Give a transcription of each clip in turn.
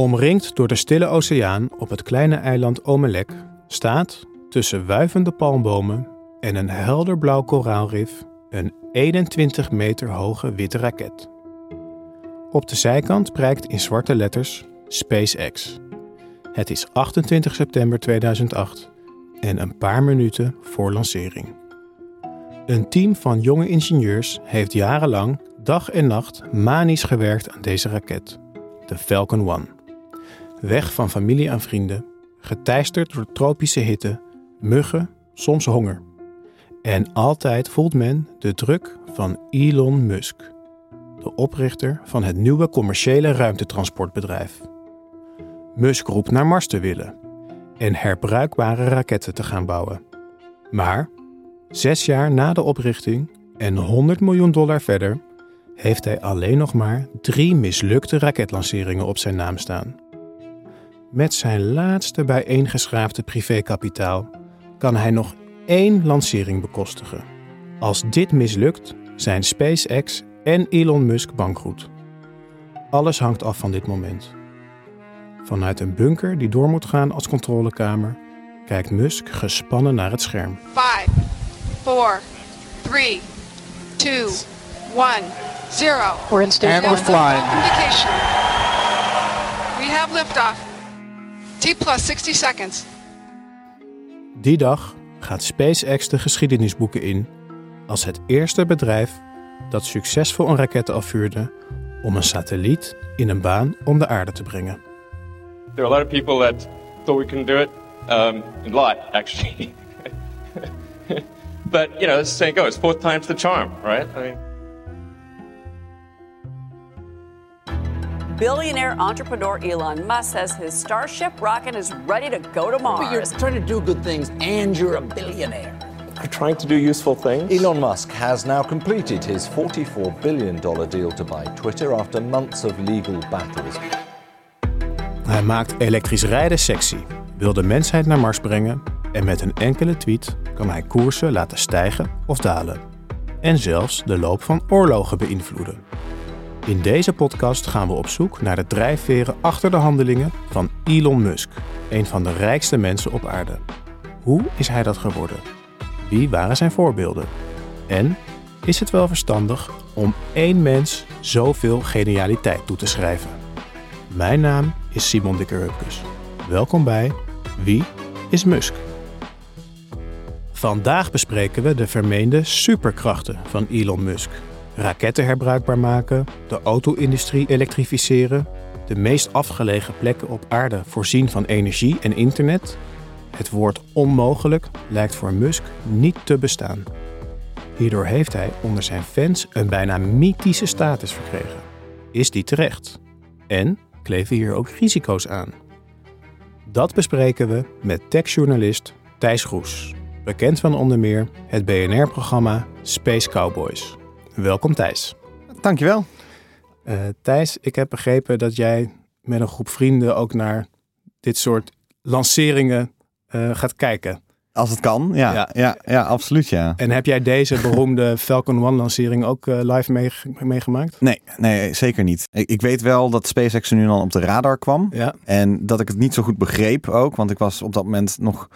Omringd door de stille oceaan op het kleine eiland Omelek staat, tussen wuivende palmbomen en een helder blauw koraalrif, een 21 meter hoge witte raket. Op de zijkant prijkt in zwarte letters SpaceX. Het is 28 september 2008 en een paar minuten voor lancering. Een team van jonge ingenieurs heeft jarenlang dag en nacht manisch gewerkt aan deze raket, de Falcon 1. Weg van familie en vrienden, geteisterd door tropische hitte, muggen, soms honger. En altijd voelt men de druk van Elon Musk, de oprichter van het nieuwe commerciële ruimtetransportbedrijf. Musk roept naar Mars te willen en herbruikbare raketten te gaan bouwen. Maar zes jaar na de oprichting en 100 miljoen dollar verder, heeft hij alleen nog maar drie mislukte raketlanceringen op zijn naam staan. Met zijn laatste bijeengeschraapte privékapitaal kan hij nog één lancering bekostigen. Als dit mislukt, zijn SpaceX en Elon Musk bankroet. Alles hangt af van dit moment. Vanuit een bunker die door moet gaan als controlekamer, kijkt Musk gespannen naar het scherm. 5, 4, 3, 2, 1, 0. We're in station. And we're flying. We have liftoff. T plus 60 seconds. Die dag gaat SpaceX de geschiedenisboeken in als het eerste bedrijf dat succesvol een raket afvuurde om een satelliet in een baan om de aarde te brengen. There are a lot of people that thought we couldn't do it. Um, a lot, actually. but, you know, as the saying goes, fourth time's the charm, right? I mean, Billionaire entrepreneur Elon Musk says his Starship rocket is ready to go to But you're Mars. trying to do good things and you're a billionaire. trying to do useful things. Elon Musk has now completed his $44 billion deal to buy Twitter after months of legal battles. Hij maakt elektrisch rijden sexy, wil de mensheid naar Mars brengen en met een enkele tweet kan hij koersen laten stijgen of dalen. En zelfs de loop van oorlogen beïnvloeden. In deze podcast gaan we op zoek naar de drijfveren achter de handelingen van Elon Musk, een van de rijkste mensen op aarde. Hoe is hij dat geworden? Wie waren zijn voorbeelden? En is het wel verstandig om één mens zoveel genialiteit toe te schrijven? Mijn naam is Simon Dikker-Hupkes. Welkom bij Wie is Musk? Vandaag bespreken we de vermeende superkrachten van Elon Musk. Raketten herbruikbaar maken, de auto-industrie elektrificeren, de meest afgelegen plekken op aarde voorzien van energie en internet. Het woord onmogelijk lijkt voor Musk niet te bestaan. Hierdoor heeft hij onder zijn fans een bijna mythische status verkregen. Is die terecht? En kleven hier ook risico's aan? Dat bespreken we met techjournalist Thijs Groes, bekend van onder meer het BNR-programma Space Cowboys. Welkom Thijs. Dankjewel. Eh Thijs, ik heb begrepen dat jij met een groep vrienden ook naar dit soort lanceringen eh, gaat kijken. Als het kan, ja. Ja. Ja, ja, absoluut, ja. En heb jij deze beroemde Falcon 1 lancering ook eh, live meege- meegemaakt? Nee, nee, zeker niet. Ik, ik weet wel dat SpaceX er nu al op de radar kwam. Ja. En dat ik het niet zo goed begreep ook. Want ik was op dat moment nog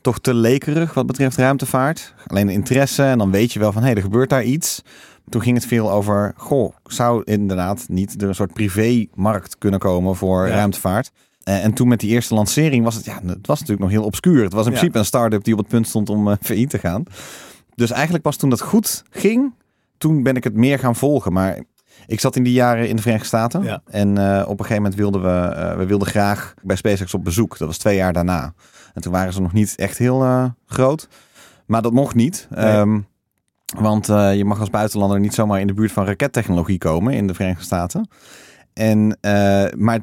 toch te lekerig wat betreft ruimtevaart. Alleen interesse en dan weet je wel van, hé, hey, er gebeurt daar iets. Toen ging het veel over, goh, zou inderdaad niet er een soort privémarkt kunnen komen voor Ja. ruimtevaart. Eh, En toen met die eerste lancering was het, ja, het was natuurlijk nog heel obscuur. Het was in Ja. principe een start-up die op het punt stond om eh VI te gaan. Dus eigenlijk pas toen dat goed ging, toen ben ik het meer gaan volgen. Maar ik zat in die jaren in de Verenigde Staten. Ja. En eh, op een gegeven moment wilden we, we wilden graag bij SpaceX op bezoek. Dat was twee jaar daarna. En toen waren ze nog niet echt heel groot. Maar dat mocht niet. Nee. Ehm, want eh, je mag als buitenlander niet zomaar in de buurt van rakettechnologie komen in de Verenigde Staten. En, eh, maar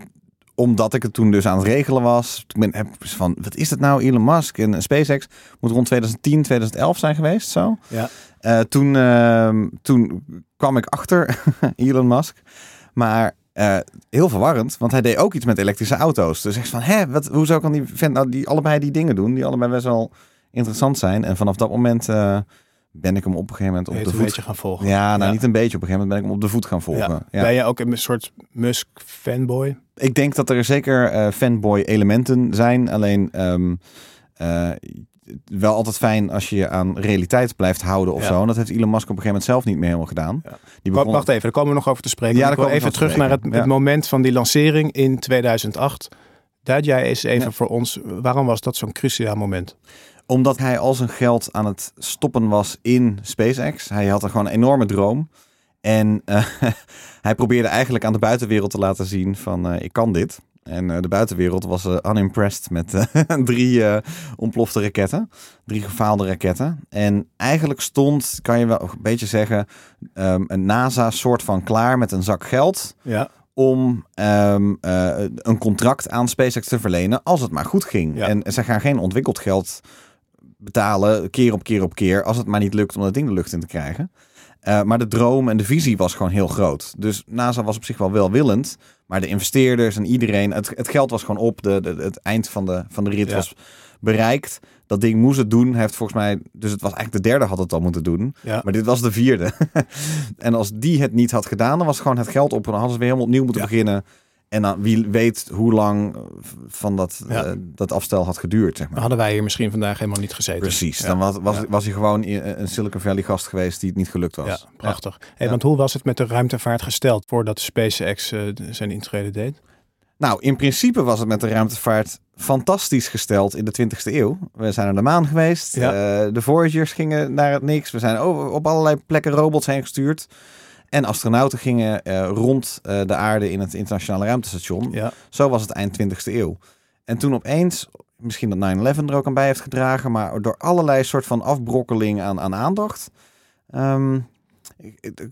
omdat ik het toen dus aan het regelen was, toen ben, heb ik dus van, wat is dat nou, Elon Musk en SpaceX? Moet rond 2010, 2011 zijn geweest, zo. Ja. Eh, toen, ehm, toen kwam ik achter Elon Musk, maar heel verwarrend, want hij deed ook iets met elektrische auto's. Dus ik van, hè, wat, hoezo kan die vent nou die allebei die dingen doen, die allebei best wel interessant zijn. En vanaf dat moment ben ik hem op een gegeven moment op de het een voet... beetje gaan volgen? Ja, nou Ja. niet een beetje. Op een gegeven moment ben ik hem op de voet gaan volgen. Ja. Ben je ook een soort Musk fanboy? Ik denk dat er zeker eh, fanboy elementen zijn. Alleen eh, wel altijd fijn als je je aan realiteit blijft houden of Ja. zo. En dat heeft Elon Musk op een gegeven moment zelf niet meer helemaal gedaan. Ja. Die begon... Wacht even, daar komen we nog over te spreken. Ja, ik daar wil even terug te naar het, moment van die lancering in 2008. Duid jij eens even voor ons, waarom was dat zo'n cruciaal moment? Omdat hij al zijn geld aan het stoppen was in SpaceX. Hij had er gewoon een enorme droom. En eh, hij probeerde eigenlijk aan de buitenwereld te laten zien van eh, ik kan dit. En eh, de buitenwereld was unimpressed met drie ontplofte raketten. Drie gefaalde raketten. En eigenlijk stond, kan je wel een beetje zeggen, ehm, een NASA soort van klaar met een zak geld Ja, om ehm, eh, een contract aan SpaceX te verlenen als het maar goed ging. Ja. En ze gaan geen ontwikkeld geld betalen keer op keer op keer als het maar niet lukt om dat ding de lucht in te krijgen. Eh, maar de droom en de visie was gewoon heel groot. Dus NASA was op zich wel welwillend. Maar de investeerders en iedereen, het, het geld was gewoon op. De, de, het eind van de, van de rit Ja. was bereikt. Dat ding moest het doen. Heeft volgens mij, dus het was eigenlijk de derde had het al moeten doen. ja. Maar dit was de vierde. en als die het niet had gedaan, dan was gewoon het geld op. En dan hadden ze weer helemaal opnieuw moeten Ja. beginnen. En dan wie weet hoe lang eh, van dat, Ja. eh, dat afstel had geduurd. Zeg maar. Hadden wij hier misschien vandaag helemaal niet gezeten. Precies. Ja. Dan was, was, Ja. was hij gewoon een Silicon Valley gast geweest die het niet gelukt was. Prachtig. Hey. Want hoe was het met de ruimtevaart gesteld voordat SpaceX eh, zijn intrede deed? Nou, in principe was het met de ruimtevaart fantastisch gesteld in de 20e eeuw. We zijn naar de maan geweest. Eh, de Voyagers gingen naar het niks. We zijn op allerlei plekken robots heen gestuurd. En astronauten gingen eh, rond eh, de aarde in het internationale ruimtestation. Ja, Zo was het eind 20e eeuw. En toen opeens, misschien dat 9-11 er ook aan bij heeft gedragen, maar door allerlei soort van afbrokkeling aan, aan aandacht, ehm,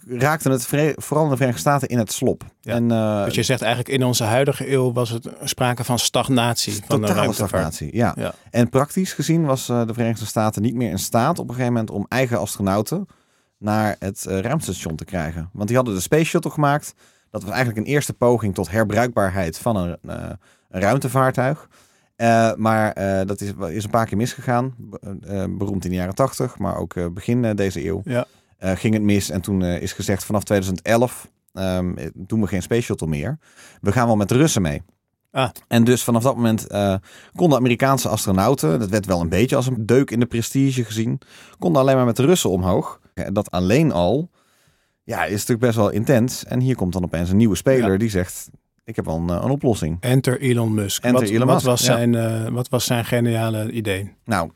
raakte het vooral in de Verenigde Staten in het slop. Ja. En, dus je zegt eigenlijk in onze huidige eeuw was het sprake van stagnatie van de Totale ruimtevaart. stagnatie, ja. Ja. En praktisch gezien was de Verenigde Staten niet meer in staat op een gegeven moment om eigen astronauten naar het eh, ruimtestation te krijgen. Want die hadden de Space Shuttle gemaakt. Dat was eigenlijk een eerste poging tot herbruikbaarheid van een, eh, een ruimtevaartuig. Eh, maar dat is, is een paar keer misgegaan. Be- beroemd in de jaren 80, maar ook begin deze eeuw. Ja. ging het mis. En toen is gezegd vanaf 2011 ehm, eh, doen we geen Space Shuttle meer. We gaan wel met de Russen mee. Ah. En dus vanaf dat moment konden Amerikaanse astronauten, dat werd wel een beetje als een deuk in de prestige gezien, konden alleen maar met de Russen omhoog. En dat alleen al, ja, is natuurlijk best wel intens. En hier komt dan opeens een nieuwe speler Ja. die zegt, ik heb wel een, eh, een oplossing. Enter Elon Musk. Enter wat, Elon wat Musk, was ja. zijn, eh, wat was zijn geniale idee? Nou,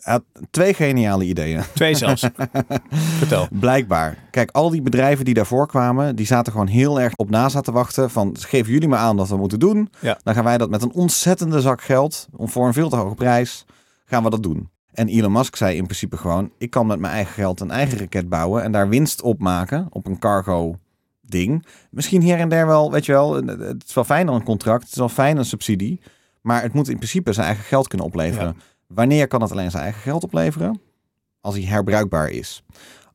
hij had twee geniale ideeën. Twee zelfs. Vertel. Blijkbaar. Kijk, al die bedrijven die daarvoor kwamen, die zaten gewoon heel erg op NASA te wachten. Van, geef jullie maar aan wat we moeten doen. Ja. Dan gaan wij dat met een ontzettende zak geld, om voor een veel te hoge prijs, gaan we dat doen. En Elon Musk zei in principe gewoon, ik kan met mijn eigen geld een eigen raket bouwen en daar winst op maken op een cargo ding. Misschien hier en daar wel, weet je wel, het is wel fijn dan een contract, het is wel fijn een subsidie. Maar het moet in principe zijn eigen geld kunnen opleveren. Wanneer kan het alleen zijn eigen geld opleveren? Als hij herbruikbaar is.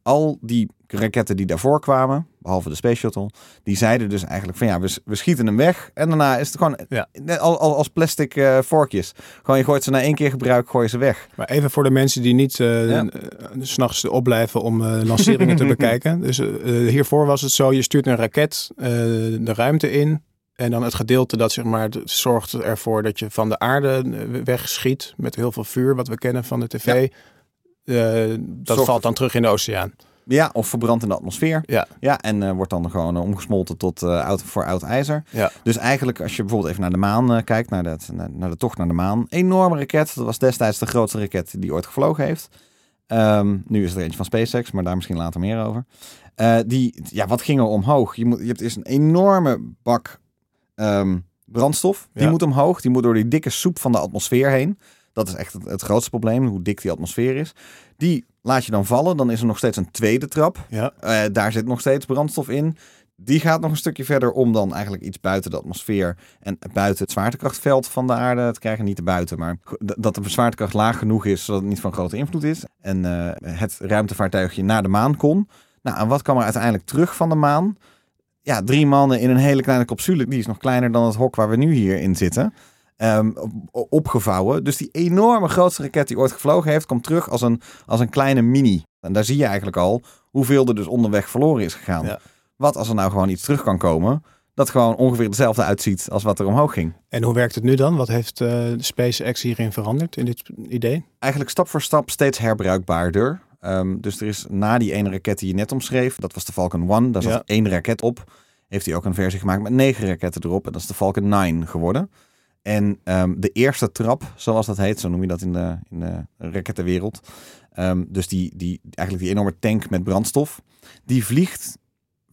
Al die raketten die daarvoor kwamen, behalve de Space Shuttle, die zeiden dus eigenlijk van ja, we, we schieten hem weg. En daarna is het gewoon Ja. al, al, als plastic eh, vorkjes. Gewoon je gooit ze na één keer gebruik, gooi je ze weg. Maar even voor de mensen die niet eh Ja. eh, s s'nachts opblijven om lanceringen te bekijken. Dus hiervoor was het zo, je stuurt een raket de ruimte in. En dan het gedeelte dat zeg maar zorgt ervoor dat je van de aarde wegschiet met heel veel vuur, wat we kennen van de tv. Dat valt dan terug in de oceaan. Ja, of verbrandt in de atmosfeer. Ja, Ja, en eh, wordt dan gewoon eh, omgesmolten tot eh, oud, voor oud ijzer. ja. Dus eigenlijk, als je bijvoorbeeld even naar de maan kijkt, naar, dat, naar, naar de tocht naar de maan. Enorme raket. Dat was destijds de grootste raket die ooit gevlogen heeft. Ehm, nu is er eentje van SpaceX, maar daar misschien later meer over. Die, ja, wat ging er omhoog? Je, moet, je hebt eerst een enorme bak ehm, brandstof. Die Ja. moet omhoog. Die moet door die dikke soep van de atmosfeer heen. Dat is echt het, het grootste probleem, hoe dik die atmosfeer is. Die laat je dan vallen. Dan is er nog steeds een tweede trap. ja. Eh, daar zit nog steeds brandstof in. Die gaat nog een stukje verder om dan eigenlijk iets buiten de atmosfeer en buiten het zwaartekrachtveld van de aarde te krijgen. Niet te buiten, maar dat de zwaartekracht laag genoeg is zodat het niet van grote invloed is. En eh, het ruimtevaartuigje naar de maan kon. Nou, en wat kwam er uiteindelijk terug van de maan? Ja, drie mannen in een hele kleine capsule. Die is nog kleiner dan het hok waar we nu hier in zitten. Eh, eh, ehm, op- opgevouwen. Dus die enorme grootste raket die ooit gevlogen heeft, komt terug als een, als een kleine mini. En daar zie je eigenlijk al hoeveel er dus onderweg verloren is gegaan. Ja. Wat als er nou gewoon iets terug kan komen, dat gewoon ongeveer hetzelfde uitziet als wat er omhoog ging. En hoe werkt het nu dan? Wat heeft eh, SpaceX hierin veranderd in dit idee? eigenlijk stap voor stap steeds herbruikbaarder. Ehm, dus er is na die ene raket die je net omschreef, dat was de Falcon 1, daar zat Ja. één raket op. Heeft hij ook een versie gemaakt met negen raketten erop. En dat is de Falcon 9 geworden. En ehm, de eerste trap, zoals dat heet, zo noem je dat in de, in de rakettenwereld. Ehm, dus die, die, eigenlijk die enorme tank met brandstof, die vliegt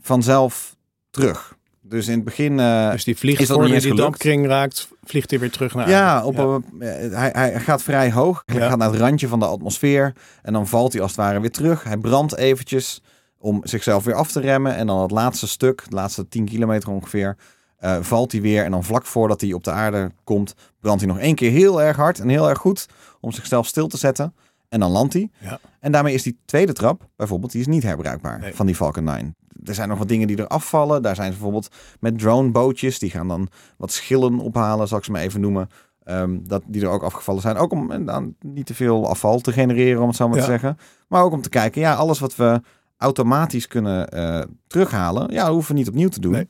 vanzelf terug. Dus in het begin... eh, Dus die vliegt is dat voor niet hij die dampkring raakt, vliegt hij weer terug naar Ja, aarde. op Een, eh, hij, hij gaat vrij hoog. Hij Ja. gaat naar het randje van de atmosfeer. En dan valt hij als het ware weer terug. Hij brandt eventjes om zichzelf weer af te remmen. En dan het laatste stuk, de laatste 10 kilometer ongeveer, eh, valt hij weer. En dan vlak voordat hij op de aarde komt, brandt hij nog één keer heel erg hard en heel erg goed om zichzelf stil te zetten. En dan landt hij. Ja. En daarmee is die tweede trap, bijvoorbeeld, die is niet herbruikbaar Nee. van die Falcon 9. Er zijn nog wat dingen die er afvallen. Daar zijn ze bijvoorbeeld met dronebootjes. Die gaan dan wat schillen ophalen, zal ik ze maar even noemen. Ehm, dat die er ook afgevallen zijn. Ook om dan niet te veel afval te genereren, om het zo maar Ja. te zeggen. Maar ook om te kijken, ja, alles wat we automatisch kunnen eh, terughalen, ja, hoeven we niet opnieuw te doen. Nee.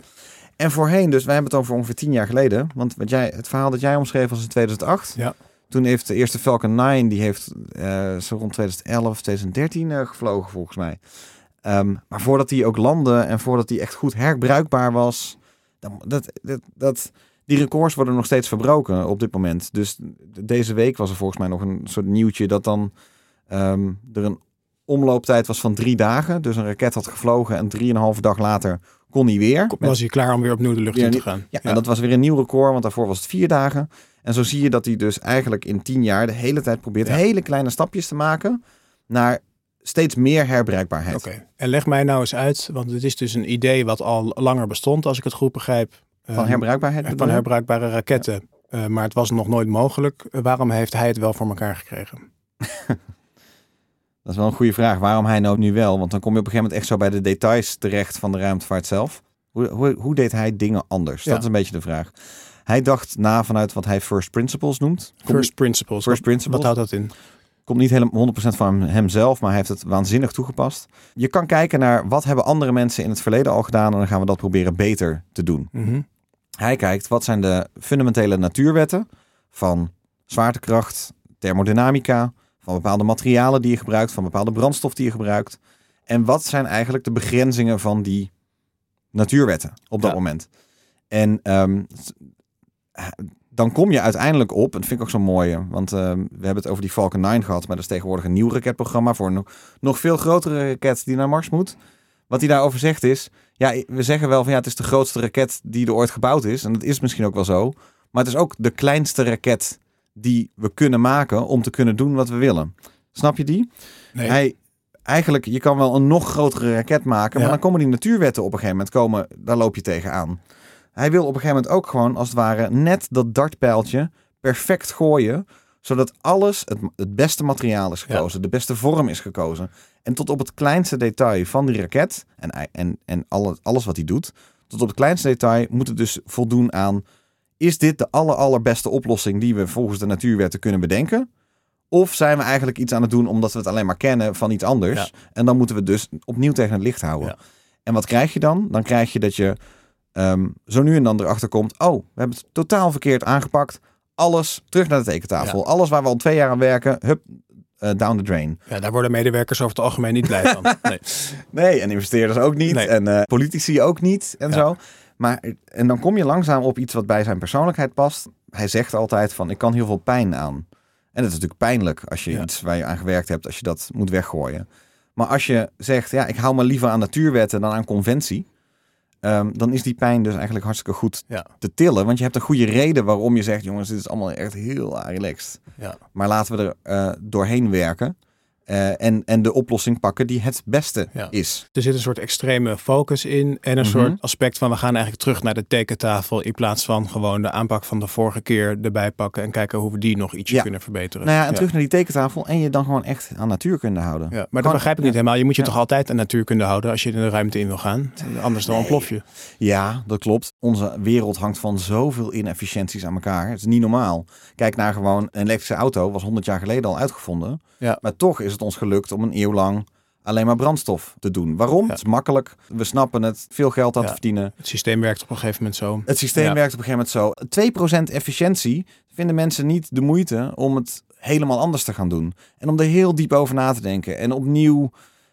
En voorheen, dus wij hebben het over ongeveer tien jaar geleden. Want wat jij, het verhaal dat jij omschreef was in 2008. Ja. Toen heeft de eerste Falcon 9, die heeft eh, zo rond 2011, 2013 eh, gevlogen volgens mij. Ehm, maar voordat die ook landde en voordat die echt goed herbruikbaar was, dan, dat, dat, dat, die records worden nog steeds verbroken op dit moment. Dus deze week was er volgens mij nog een soort nieuwtje dat dan ehm, er een omlooptijd was van drie dagen. Dus een raket had gevlogen en drieënhalve dag later kon hij weer. Met- Was hij klaar om weer opnieuw de lucht in te gaan? ja, en dat was weer een nieuw record, want daarvoor was het vier dagen. En zo zie je dat hij dus eigenlijk in tien jaar de hele tijd probeert Ja. hele kleine stapjes te maken naar steeds meer herbruikbaarheid. Oké, en leg mij nou eens uit, want het is dus een idee wat al langer bestond, als ik het goed begrijp. Van Ehm, herbruikbaarheid van bedoel je? herbruikbare raketten. Eh, maar het was nog nooit mogelijk. Eh, waarom heeft hij het wel voor elkaar gekregen? Dat is wel een goede vraag. Waarom hij nou nu wel? Want dan kom je op een gegeven moment echt zo bij de details terecht van de ruimtevaart zelf. Hoe, hoe, hoe deed hij dingen anders? Ja. Dat is een beetje de vraag. Hij dacht na vanuit wat hij first principles noemt. First principles. First principles. Wat houdt dat in? komt niet helemaal 100% van hem- hemzelf, maar hij heeft het waanzinnig toegepast. Je kan kijken naar wat hebben andere mensen in het verleden al gedaan en dan gaan we dat proberen beter te doen. Mhm. Hij kijkt wat zijn de fundamentele natuurwetten van zwaartekracht, thermodynamica, van bepaalde materialen die je gebruikt, van bepaalde brandstof die je gebruikt. En wat zijn eigenlijk de begrenzingen van die natuurwetten op dat Ja. moment. En ehm, s- dan kom je uiteindelijk op, en dat vind ik ook zo mooi, want ehm, we hebben het over die Falcon 9 gehad, maar dat is tegenwoordig een nieuw raketprogramma voor een nog, nog veel grotere raket die naar Mars moet. Wat hij daarover zegt is, ja, we zeggen wel van ja, het is de grootste raket die er ooit gebouwd is. En dat is misschien ook wel zo. Maar het is ook de kleinste raket die we kunnen maken om te kunnen doen wat we willen. Snap je die? Nee. Hij, eigenlijk, je kan wel een nog grotere raket maken, maar Ja. dan komen die natuurwetten op een gegeven moment komen, daar loop je tegenaan. Hij wil op een gegeven moment ook gewoon, als het ware, net dat dartpijltje perfect gooien, zodat alles, het, het beste materiaal is gekozen, de beste vorm is gekozen. En tot op het kleinste detail van die raket en, en, en alle, alles wat hij doet, tot op het kleinste detail moet het dus voldoen aan, is dit de aller, allerbeste oplossing die we volgens de natuurwetten kunnen bedenken? Of zijn we eigenlijk iets aan het doen omdat we het alleen maar kennen van iets anders? Ja. En dan moeten we het dus opnieuw tegen het licht houden. Ja. En wat krijg je dan? Dan krijg je dat je ehm, zo nu en dan erachter komt... oh, we hebben het totaal verkeerd aangepakt. Alles terug naar de tekentafel. Alles waar we al twee jaar aan werken, hup, eh, down the drain. Ja, daar worden medewerkers over het algemeen niet blij van. Nee. Nee, en investeerders ook niet. Nee. En eh, politici ook niet. En zo. Maar, en dan kom je langzaam op iets wat bij zijn persoonlijkheid past. Hij zegt altijd van, ik kan heel veel pijn aan. En dat is natuurlijk pijnlijk als je Ja. iets waar je aan gewerkt hebt, als je dat moet weggooien. Maar als je zegt, ja, ik hou me liever aan natuurwetten dan aan conventie. ehm, dan is die pijn dus eigenlijk hartstikke goed Ja. te tillen. Want je hebt een goede reden waarom je zegt, jongens, dit is allemaal echt heel relaxed. Ja. Maar laten we er eh, doorheen werken. Eh, en, en de oplossing pakken die het beste Ja. is. Er zit een soort extreme focus in en een Mhm. soort aspect van we gaan eigenlijk terug naar de tekentafel in plaats van gewoon de aanpak van de vorige keer erbij pakken en kijken hoe we die nog ietsje Ja. kunnen verbeteren. Nou ja, en terug naar die tekentafel en je dan gewoon echt aan natuurkunde houden. Ja, maar Gewoon- dat begrijp ik niet helemaal. Je moet je Ja. toch altijd aan natuurkunde houden als je de ruimte in wil gaan. Anders dan ontplof je. Ja, dat klopt. Onze wereld hangt van zoveel inefficiënties aan elkaar. Het is niet normaal. Kijk naar gewoon een elektrische auto, was 100 jaar geleden al uitgevonden. Ja. Maar toch is het ons gelukt om een eeuw lang alleen maar brandstof te doen. Waarom? Ja. Het is makkelijk. We snappen het. Veel geld aan Ja. te verdienen. Het systeem werkt op een gegeven moment zo. Het systeem Ja. werkt op een gegeven moment zo. 2% efficiëntie vinden mensen niet de moeite om het helemaal anders te gaan doen. En om er heel diep over na te denken. En opnieuw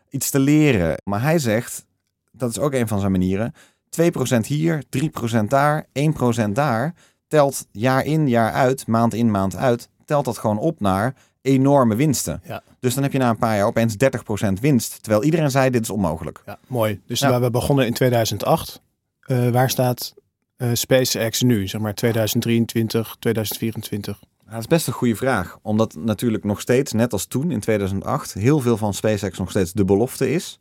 iets te leren. Maar hij zegt, dat is ook een van zijn manieren. 2% hier, 3% daar, 1% daar. Telt jaar in, jaar uit, maand in, maand uit. Telt dat gewoon op naar enorme winsten. Ja. Dus dan heb je na een paar jaar opeens 30% winst. Terwijl iedereen zei, dit is onmogelijk. Ja, mooi. Dus Ja. we begonnen in 2008. Eh, waar staat eh, SpaceX nu? Zeg maar 2023, 2024. Ja, dat is best een goede vraag. Omdat natuurlijk nog steeds, net als toen in 2008, heel veel van SpaceX nog steeds de belofte is.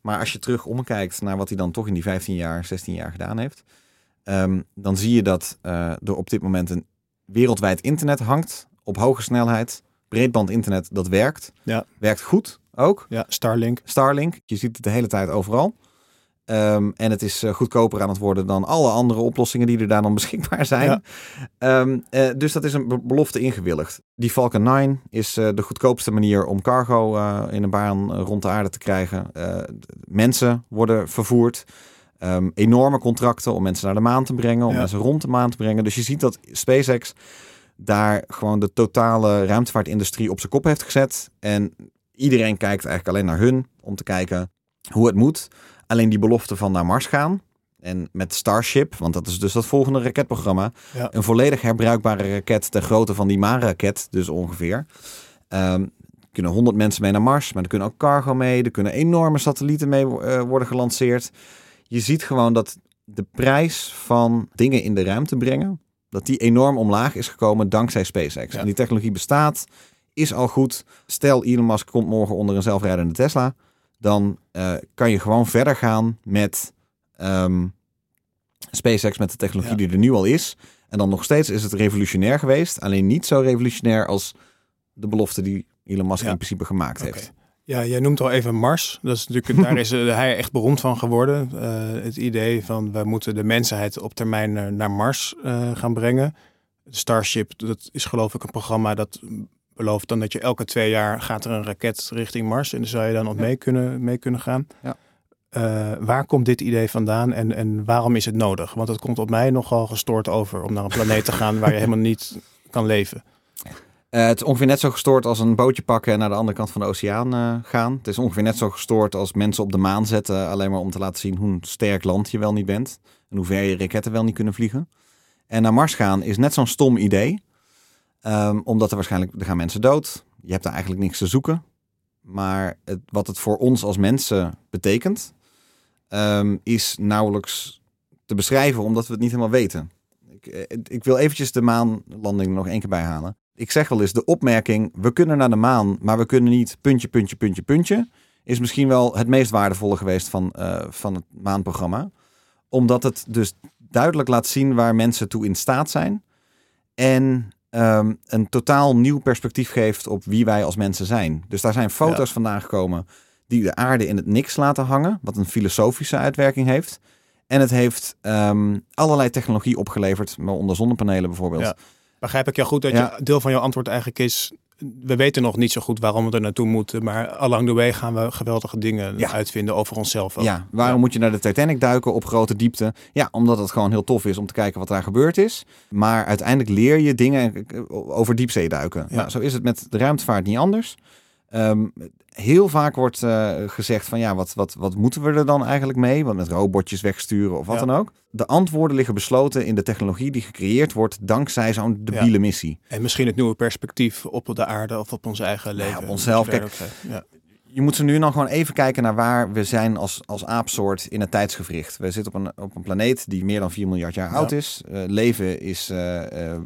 Maar als je terug omkijkt naar wat hij dan toch in die 15 jaar, 16 jaar gedaan heeft, ehm, dan zie je dat eh, er op dit moment een wereldwijd internet hangt op hoge snelheid. Breedband internet, dat werkt. Ja. Werkt goed ook. Ja, Starlink. Starlink, je ziet het de hele tijd overal. Ehm, en het is eh, goedkoper aan het worden dan alle andere oplossingen die er daar dan beschikbaar zijn. Ja. Ehm, eh, dus dat is een be- belofte ingewilligd. Die Falcon 9 is eh, de goedkoopste manier om cargo in een baan rond de aarde te krijgen. Mensen worden vervoerd. Ehm, enorme contracten om mensen naar de maan te brengen, om Ja. mensen rond de maan te brengen. Dus je ziet dat SpaceX daar gewoon de totale ruimtevaartindustrie op zijn kop heeft gezet. En iedereen kijkt eigenlijk alleen naar hun om te kijken hoe het moet. Alleen die belofte van naar Mars gaan. En met Starship, want dat is dus dat volgende raketprogramma. Ja. Een volledig herbruikbare raket ter grootte van die Maan-raket, dus ongeveer. Ehm, kunnen 100 mensen mee naar Mars, maar er kunnen ook cargo mee. Er kunnen enorme satellieten mee eh, worden gelanceerd. Je ziet gewoon dat de prijs van dingen in de ruimte brengen, dat die enorm omlaag is gekomen dankzij SpaceX. Ja. En die technologie bestaat, is al goed. Stel Elon Musk komt morgen onder een zelfrijdende Tesla, dan eh, kan je gewoon verder gaan met ehm, SpaceX met de technologie Ja. die er nu al is. En dan nog steeds is het revolutionair geweest, alleen niet zo revolutionair als de belofte die Elon Musk Ja. in principe gemaakt heeft. Ja, jij noemt al even Mars. Dat is natuurlijk, daar is eh, hij echt beroemd van geworden. Eh, het idee van we moeten de mensheid op termijn eh, naar Mars gaan brengen. Starship, dat is geloof ik een programma dat belooft dan dat je elke twee jaar gaat er een raket richting Mars. En daar zou je dan op mee, kunnen, mee kunnen gaan. Ja. Waar komt dit idee vandaan en, en waarom is het nodig? Want het komt op mij nogal gestoord over om naar een planeet te gaan waar je helemaal niet kan leven. Eh, het is ongeveer net zo gestoord als een bootje pakken en naar de andere kant van de oceaan eh, gaan. Het is ongeveer net zo gestoord als mensen op de maan zetten, alleen maar om te laten zien hoe sterk land je wel niet bent. En hoe ver je raketten wel niet kunnen vliegen. En naar Mars gaan is net zo'n stom idee. Ehm, omdat er waarschijnlijk, er gaan mensen dood. Je hebt daar eigenlijk niks te zoeken. Maar het, wat het voor ons als mensen betekent, ehm, is nauwelijks te beschrijven, omdat we het niet helemaal weten. Ik, eh, ik wil eventjes de maanlanding nog één keer bijhalen. Ik zeg wel eens, de opmerking, we kunnen naar de maan, maar we kunnen niet puntje, puntje, puntje, puntje, is misschien wel het meest waardevolle geweest van, eh, van het maanprogramma. Omdat het dus duidelijk laat zien waar mensen toe in staat zijn. En ehm, een totaal nieuw perspectief geeft op wie wij als mensen zijn. Dus daar zijn foto's vandaan gekomen die de aarde in het niks laten hangen, wat een filosofische uitwerking heeft. En het heeft ehm, allerlei technologie opgeleverd, waaronder zonnepanelen bijvoorbeeld. Ja. Begrijp ik jou goed dat Ja. je deel van jouw antwoord eigenlijk is... we weten nog niet zo goed waarom we er naartoe moeten... maar along the way gaan we geweldige dingen Ja. uitvinden over onszelf ook. Ja, waarom moet je naar de Titanic duiken op grote diepte? Ja, omdat het gewoon heel tof is om te kijken wat daar gebeurd is. Maar uiteindelijk leer je dingen over diepzee duiken. Ja. Nou, zo is het met de ruimtevaart niet anders. Ehm, heel vaak wordt eh, gezegd van ja, wat, wat, wat moeten we er dan eigenlijk mee? Want met robotjes wegsturen of wat Ja. dan ook. De antwoorden liggen besloten in de technologie die gecreëerd wordt dankzij zo'n debiele missie. En misschien het nieuwe perspectief op de aarde of op ons eigen leven. op onszelf. Kijk. Ja. je moet ze nu dan gewoon even kijken naar waar we zijn als, als aapsoort in het tijdsgevricht. We zitten op een, op een planeet die meer dan 4 miljard jaar Ja. oud is. Eh, leven is eh,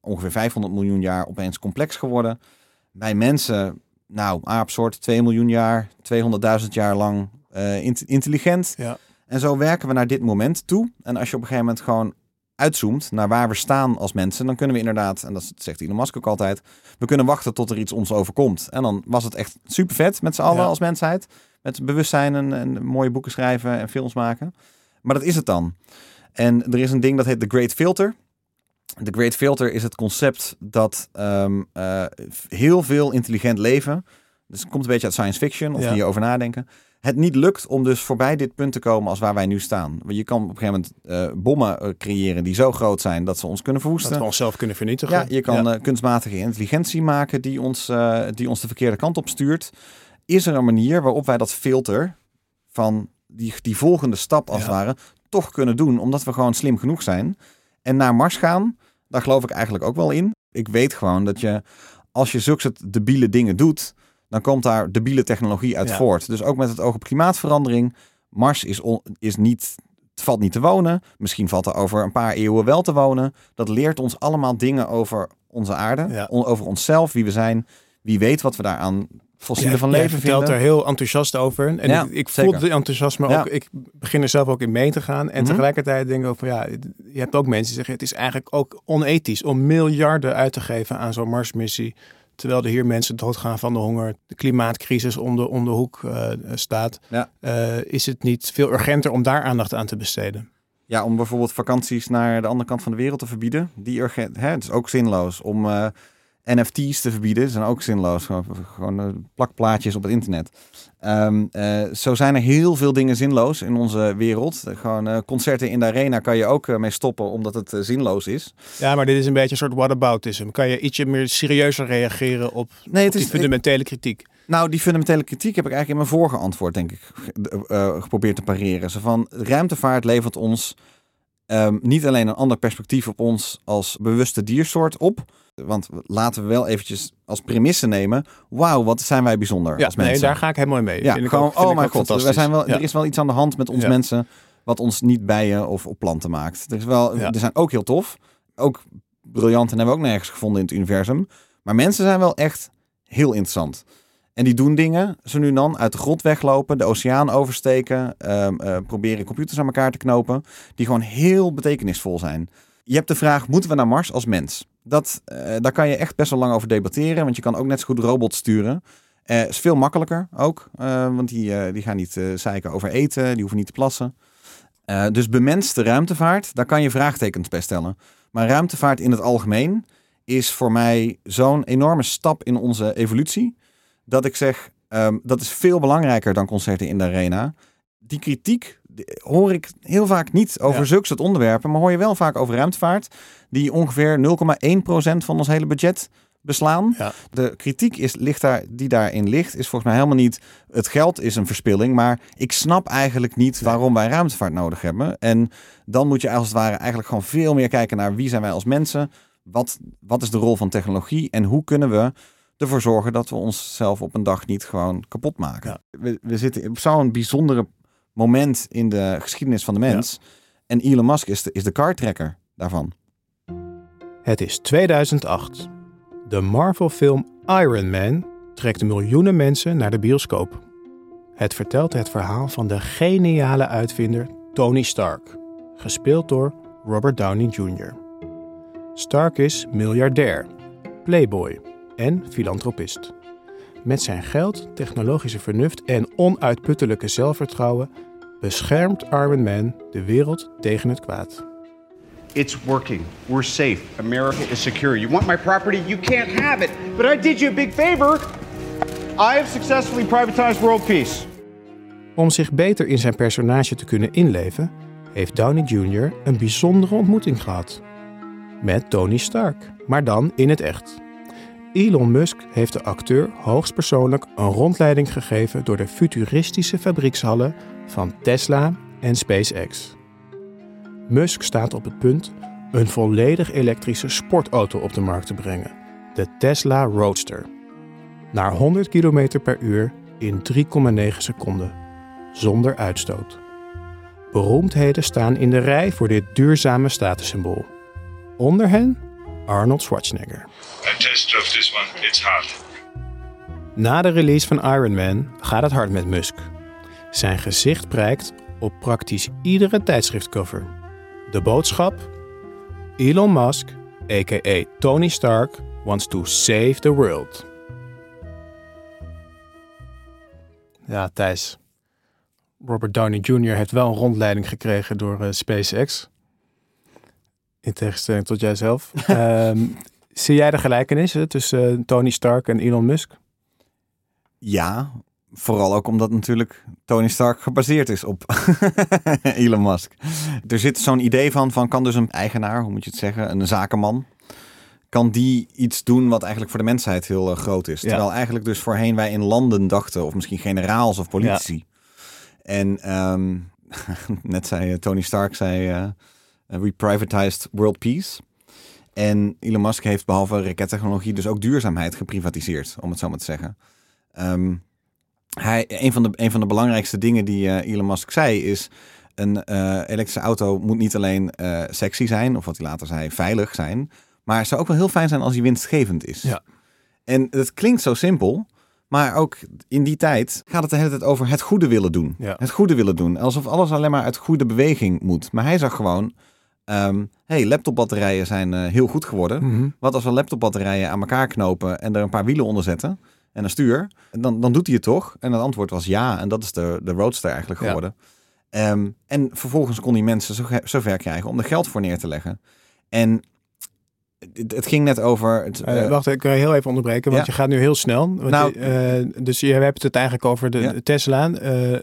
ongeveer 500 miljoen jaar opeens complex geworden. Wij mensen nou, aapsoort 2 miljoen jaar, 200.000 jaar lang eh, int- intelligent. Ja. En zo werken we naar dit moment toe. En als je op een gegeven moment gewoon uitzoomt naar waar we staan als mensen, dan kunnen we inderdaad, en dat zegt Elon Musk ook altijd, we kunnen wachten tot er iets ons overkomt. En dan was het echt super vet met z'n allen Ja. als mensheid. Met bewustzijn en, en mooie boeken schrijven en films maken. Maar dat is het dan. En er is een ding dat heet The Great Filter. The Great Filter is het concept dat ehm, eh, heel veel intelligent leven, dus het komt een beetje uit science fiction of Ja. hierover nadenken, het niet lukt om dus voorbij dit punt te komen als waar wij nu staan. Je kan op een gegeven moment eh, bommen eh, creëren die zo groot zijn dat ze ons kunnen verwoesten. Dat we onszelf kunnen vernietigen. Ja, je kan Ja. kunstmatige intelligentie maken die ons, die ons de verkeerde kant op stuurt. Is er een manier waarop wij dat filter van die, die volgende stap als het ware toch kunnen doen, omdat we gewoon slim genoeg zijn. En naar Mars gaan, daar geloof ik eigenlijk ook wel in. Ik weet gewoon dat je, als je zulke soort debiele dingen doet, dan komt daar debiele technologie uit Ja. voort. Dus ook met het oog op klimaatverandering. Mars is, on- is niet, het valt niet te wonen. Misschien valt er over een paar eeuwen wel te wonen. Dat leert ons allemaal dingen over onze aarde, Ja. on- over onszelf, wie we zijn. Wie weet wat we daar aan fossielen Ja, van leven vertelt vinden. er heel enthousiast over. En Ja, ik, ik voel het enthousiasme Ja. ook. Ik begin er zelf ook in mee te gaan. En Mhm. tegelijkertijd denk ik ook van ja, je hebt ook mensen die zeggen het is eigenlijk ook onethisch om miljarden uit te geven aan zo'n Marsmissie. Terwijl er hier mensen doodgaan van de honger, de klimaatcrisis om de, om de hoek eh, staat. Ja. Eh, is het niet veel urgenter om daar aandacht aan te besteden? Ja, om bijvoorbeeld vakanties naar de andere kant van de wereld te verbieden. Die urgent, hè, het is ook zinloos. Om eh, NFT's te verbieden, zijn ook zinloos. Gewoon, eh, plakplaatjes op het internet. Ehm, eh, zo zijn er heel veel dingen zinloos in onze wereld. Gewoon eh, concerten in de arena kan je ook mee stoppen, omdat het zinloos is. Ja, maar dit is een beetje een soort whataboutism. Kan je ietsje meer serieuzer reageren op, Nee, op het die is, fundamentele kritiek? Nou, die fundamentele kritiek heb ik eigenlijk in mijn vorige antwoord, denk ik, ge- geprobeerd te pareren. Zo van, ruimtevaart levert ons ehm, niet alleen een ander perspectief op ons als bewuste diersoort op. Want laten we wel eventjes als premisse nemen. Wauw, wat zijn wij bijzonder Ja, als mensen. nee, daar ga ik helemaal mee. ja, Vind ik gewoon, ook- oh mijn god, we fantastisch. zijn wel, Ja. er is wel iets aan de hand met ons Ja. mensen wat ons niet bijen of op planten maakt. Er, is wel, er zijn ook heel tof, ook briljant en hebben we ook nergens gevonden in het universum. Maar mensen zijn wel echt heel interessant. En die doen dingen, zo nu en dan, uit de grot weglopen, de oceaan oversteken, ehm, eh, proberen computers aan elkaar te knopen, die gewoon heel betekenisvol zijn. Je hebt de vraag, moeten we naar Mars als mens? Dat, eh, daar kan je echt best wel lang over debatteren, want je kan ook net zo goed robots sturen. Eh is veel makkelijker ook, eh, want die, die gaan niet zeiken over eten, die hoeven niet te plassen. Dus bemenste ruimtevaart, daar kan je vraagtekens bij stellen. Maar ruimtevaart in het algemeen is voor mij zo'n enorme stap in onze evolutie, dat ik zeg, ehm, dat is veel belangrijker dan concerten in de arena. Die kritiek hoor ik heel vaak niet over Ja. zulke soort onderwerpen, maar hoor je wel vaak over ruimtevaart, die ongeveer 0,1% van ons hele budget beslaan. Ja. De kritiek is, ligt daar, die daarin ligt, is volgens mij helemaal niet het geld is een verspilling, maar ik snap eigenlijk niet waarom wij ruimtevaart nodig hebben. En dan moet je als het ware eigenlijk gewoon veel meer kijken naar wie zijn wij als mensen, wat, wat is de rol van technologie en hoe kunnen we ervoor zorgen dat we onszelf op een dag niet gewoon kapot maken. Ja. We, we zitten op zo'n bijzondere moment in de geschiedenis van de mens. En Elon Musk is de, is de kartrekker daarvan. Het is 2008. De Marvel-film Iron Man trekt miljoenen mensen naar de bioscoop. Het vertelt het verhaal van de geniale uitvinder Tony Stark, gespeeld door Robert Downey Jr. Stark is miljardair, playboy en filantropist. Met zijn geld, technologische vernuft en onuitputtelijke zelfvertrouwen beschermt Iron Man de wereld tegen het kwaad. It's working. We're safe. America is secure. You want my property? You can't have it. But I did you a big favor. I have successfully privatized world peace. Om zich beter in zijn personage te kunnen inleven, heeft Downey Jr. een bijzondere ontmoeting gehad. Met Tony Stark, maar dan in het echt. Elon Musk heeft de acteur hoogstpersoonlijk een rondleiding gegeven door de futuristische fabriekshallen van Tesla en SpaceX. Musk staat op het punt een volledig elektrische sportauto op de markt te brengen, de Tesla Roadster. Naar 100 km per uur in 3,9 seconden, zonder uitstoot. Beroemdheden staan in de rij voor dit duurzame statussymbool. Onder hen Arnold Schwarzenegger. I test drove this one. It's hard. Na de release van Iron Man gaat het hard met Musk. Zijn gezicht prijkt op praktisch iedere tijdschriftcover. De boodschap? Elon Musk, a.k.a. Tony Stark, wants to save the world. Ja, Thijs. Robert Downey Jr. heeft wel een rondleiding gekregen door eh, SpaceX. In tegenstelling tot jijzelf. Ehm, zie jij de gelijkenissen tussen eh, Tony Stark en Elon Musk? Ja, vooral ook omdat natuurlijk Tony Stark gebaseerd is op Elon Musk. Er zit zo'n idee van, van kan dus een eigenaar, hoe moet je het zeggen, een zakenman, kan die iets doen wat eigenlijk voor de mensheid heel eh, groot is. Ja. Terwijl eigenlijk dus voorheen wij in landen dachten, of misschien generaals of politici. En ehm, net zei eh, Tony Stark, zei eh, we privatized world peace. En Elon Musk heeft behalve rakettechnologie dus ook duurzaamheid geprivatiseerd, om het zo maar te zeggen. Ehm, hij, een, van de, een van de belangrijkste dingen die eh, Elon Musk zei is... een eh, elektrische auto moet niet alleen eh, sexy zijn... of wat hij later zei, veilig zijn... maar het zou ook wel heel fijn zijn als hij winstgevend is. Ja. En het klinkt zo simpel... maar ook in die tijd gaat het de hele tijd over het goede willen doen. Ja. Het goede willen doen. Alsof alles alleen maar uit goede beweging moet. Maar hij zag gewoon... ehm hey, laptopbatterijen zijn heel goed geworden. Mhm. Wat als we laptopbatterijen aan elkaar knopen en er een paar wielen onder zetten en een stuur, dan, dan doet hij het toch? En het antwoord was ja, en dat is de, de Roadster eigenlijk Ja. geworden. Ehm, en vervolgens kon hij mensen zo, zover krijgen om er geld voor neer te leggen. En het, het ging net over... Het, Eh, eh, wacht, ik kan heel even onderbreken, want ja. je gaat nu heel snel. Want Nou- je, eh, dus je hebt het eigenlijk over de, Ja. Tesla.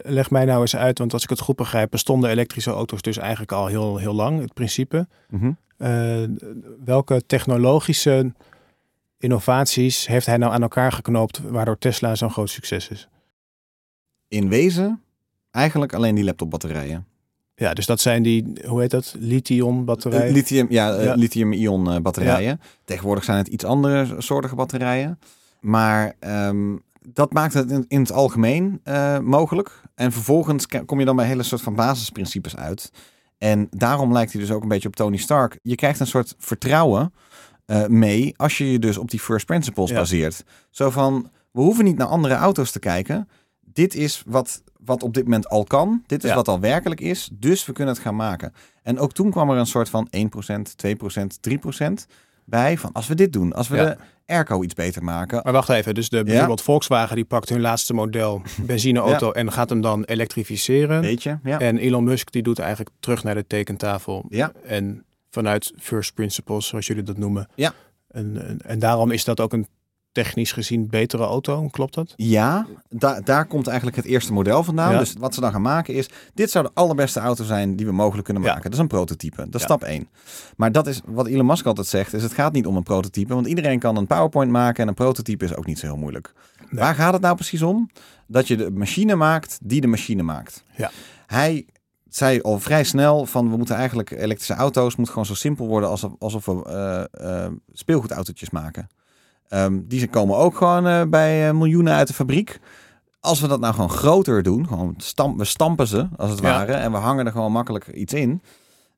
Leg mij nou eens uit, want als ik het goed begrijp, bestonden elektrische auto's dus eigenlijk al heel, heel lang, het principe. mhm. Welke technologische innovaties heeft hij nou aan elkaar geknoopt, waardoor Tesla zo'n groot succes is? In wezen eigenlijk alleen die laptopbatterijen. Ja, dus dat zijn die, hoe heet dat, lithium batterijen? Eh, Lithium, ja, eh, Ja. lithium-ion eh, batterijen. Tegenwoordig zijn het iets andere soortige batterijen. Maar ehm, dat maakt het in, in het algemeen mogelijk. En vervolgens kom je dan bij hele soort van basisprincipes uit. En daarom lijkt hij dus ook een beetje op Tony Stark. Je krijgt een soort vertrouwen eh, mee als je je dus op die first principles Ja. baseert. Zo van, we hoeven niet naar andere auto's te kijken. Dit is wat, wat op dit moment al kan. Dit is Ja. wat al werkelijk is. Dus we kunnen het gaan maken. En ook toen kwam er een soort van 1%, 2%, 3% bij. Van als we dit doen, als we Ja. de airco iets beter maken. Maar wacht even, dus de, bijvoorbeeld Volkswagen die pakt hun laatste model benzineauto en gaat hem dan elektrificeren. Weet je? Ja. En Elon Musk die doet eigenlijk terug naar de tekentafel. Ja. En vanuit first principles, zoals jullie dat noemen. Ja. En, en, en daarom is dat ook een technisch gezien betere auto, klopt dat? Ja, da- daar komt eigenlijk het eerste model vandaan. Ja. Dus wat ze dan gaan maken is... dit zou de allerbeste auto zijn die we mogelijk kunnen Ja. maken. Dat is een prototype. Dat is Ja. stap 1. Maar dat is wat Elon Musk altijd zegt... is het gaat niet om een prototype. Want iedereen kan een PowerPoint maken... en een prototype is ook niet zo heel moeilijk. Nee. Waar gaat het nou precies om? Dat je de machine maakt die de machine maakt. Ja. Hij zei al vrij snel van... we moeten eigenlijk elektrische auto's... moet gewoon zo simpel worden alsof, alsof we eh, speelgoedautootjes maken. Ehm, die komen ook gewoon eh, bij miljoenen uit de fabriek. Als we dat nou gewoon groter doen, gewoon stamp, we stampen ze als het Ja. ware en we hangen er gewoon makkelijk iets in,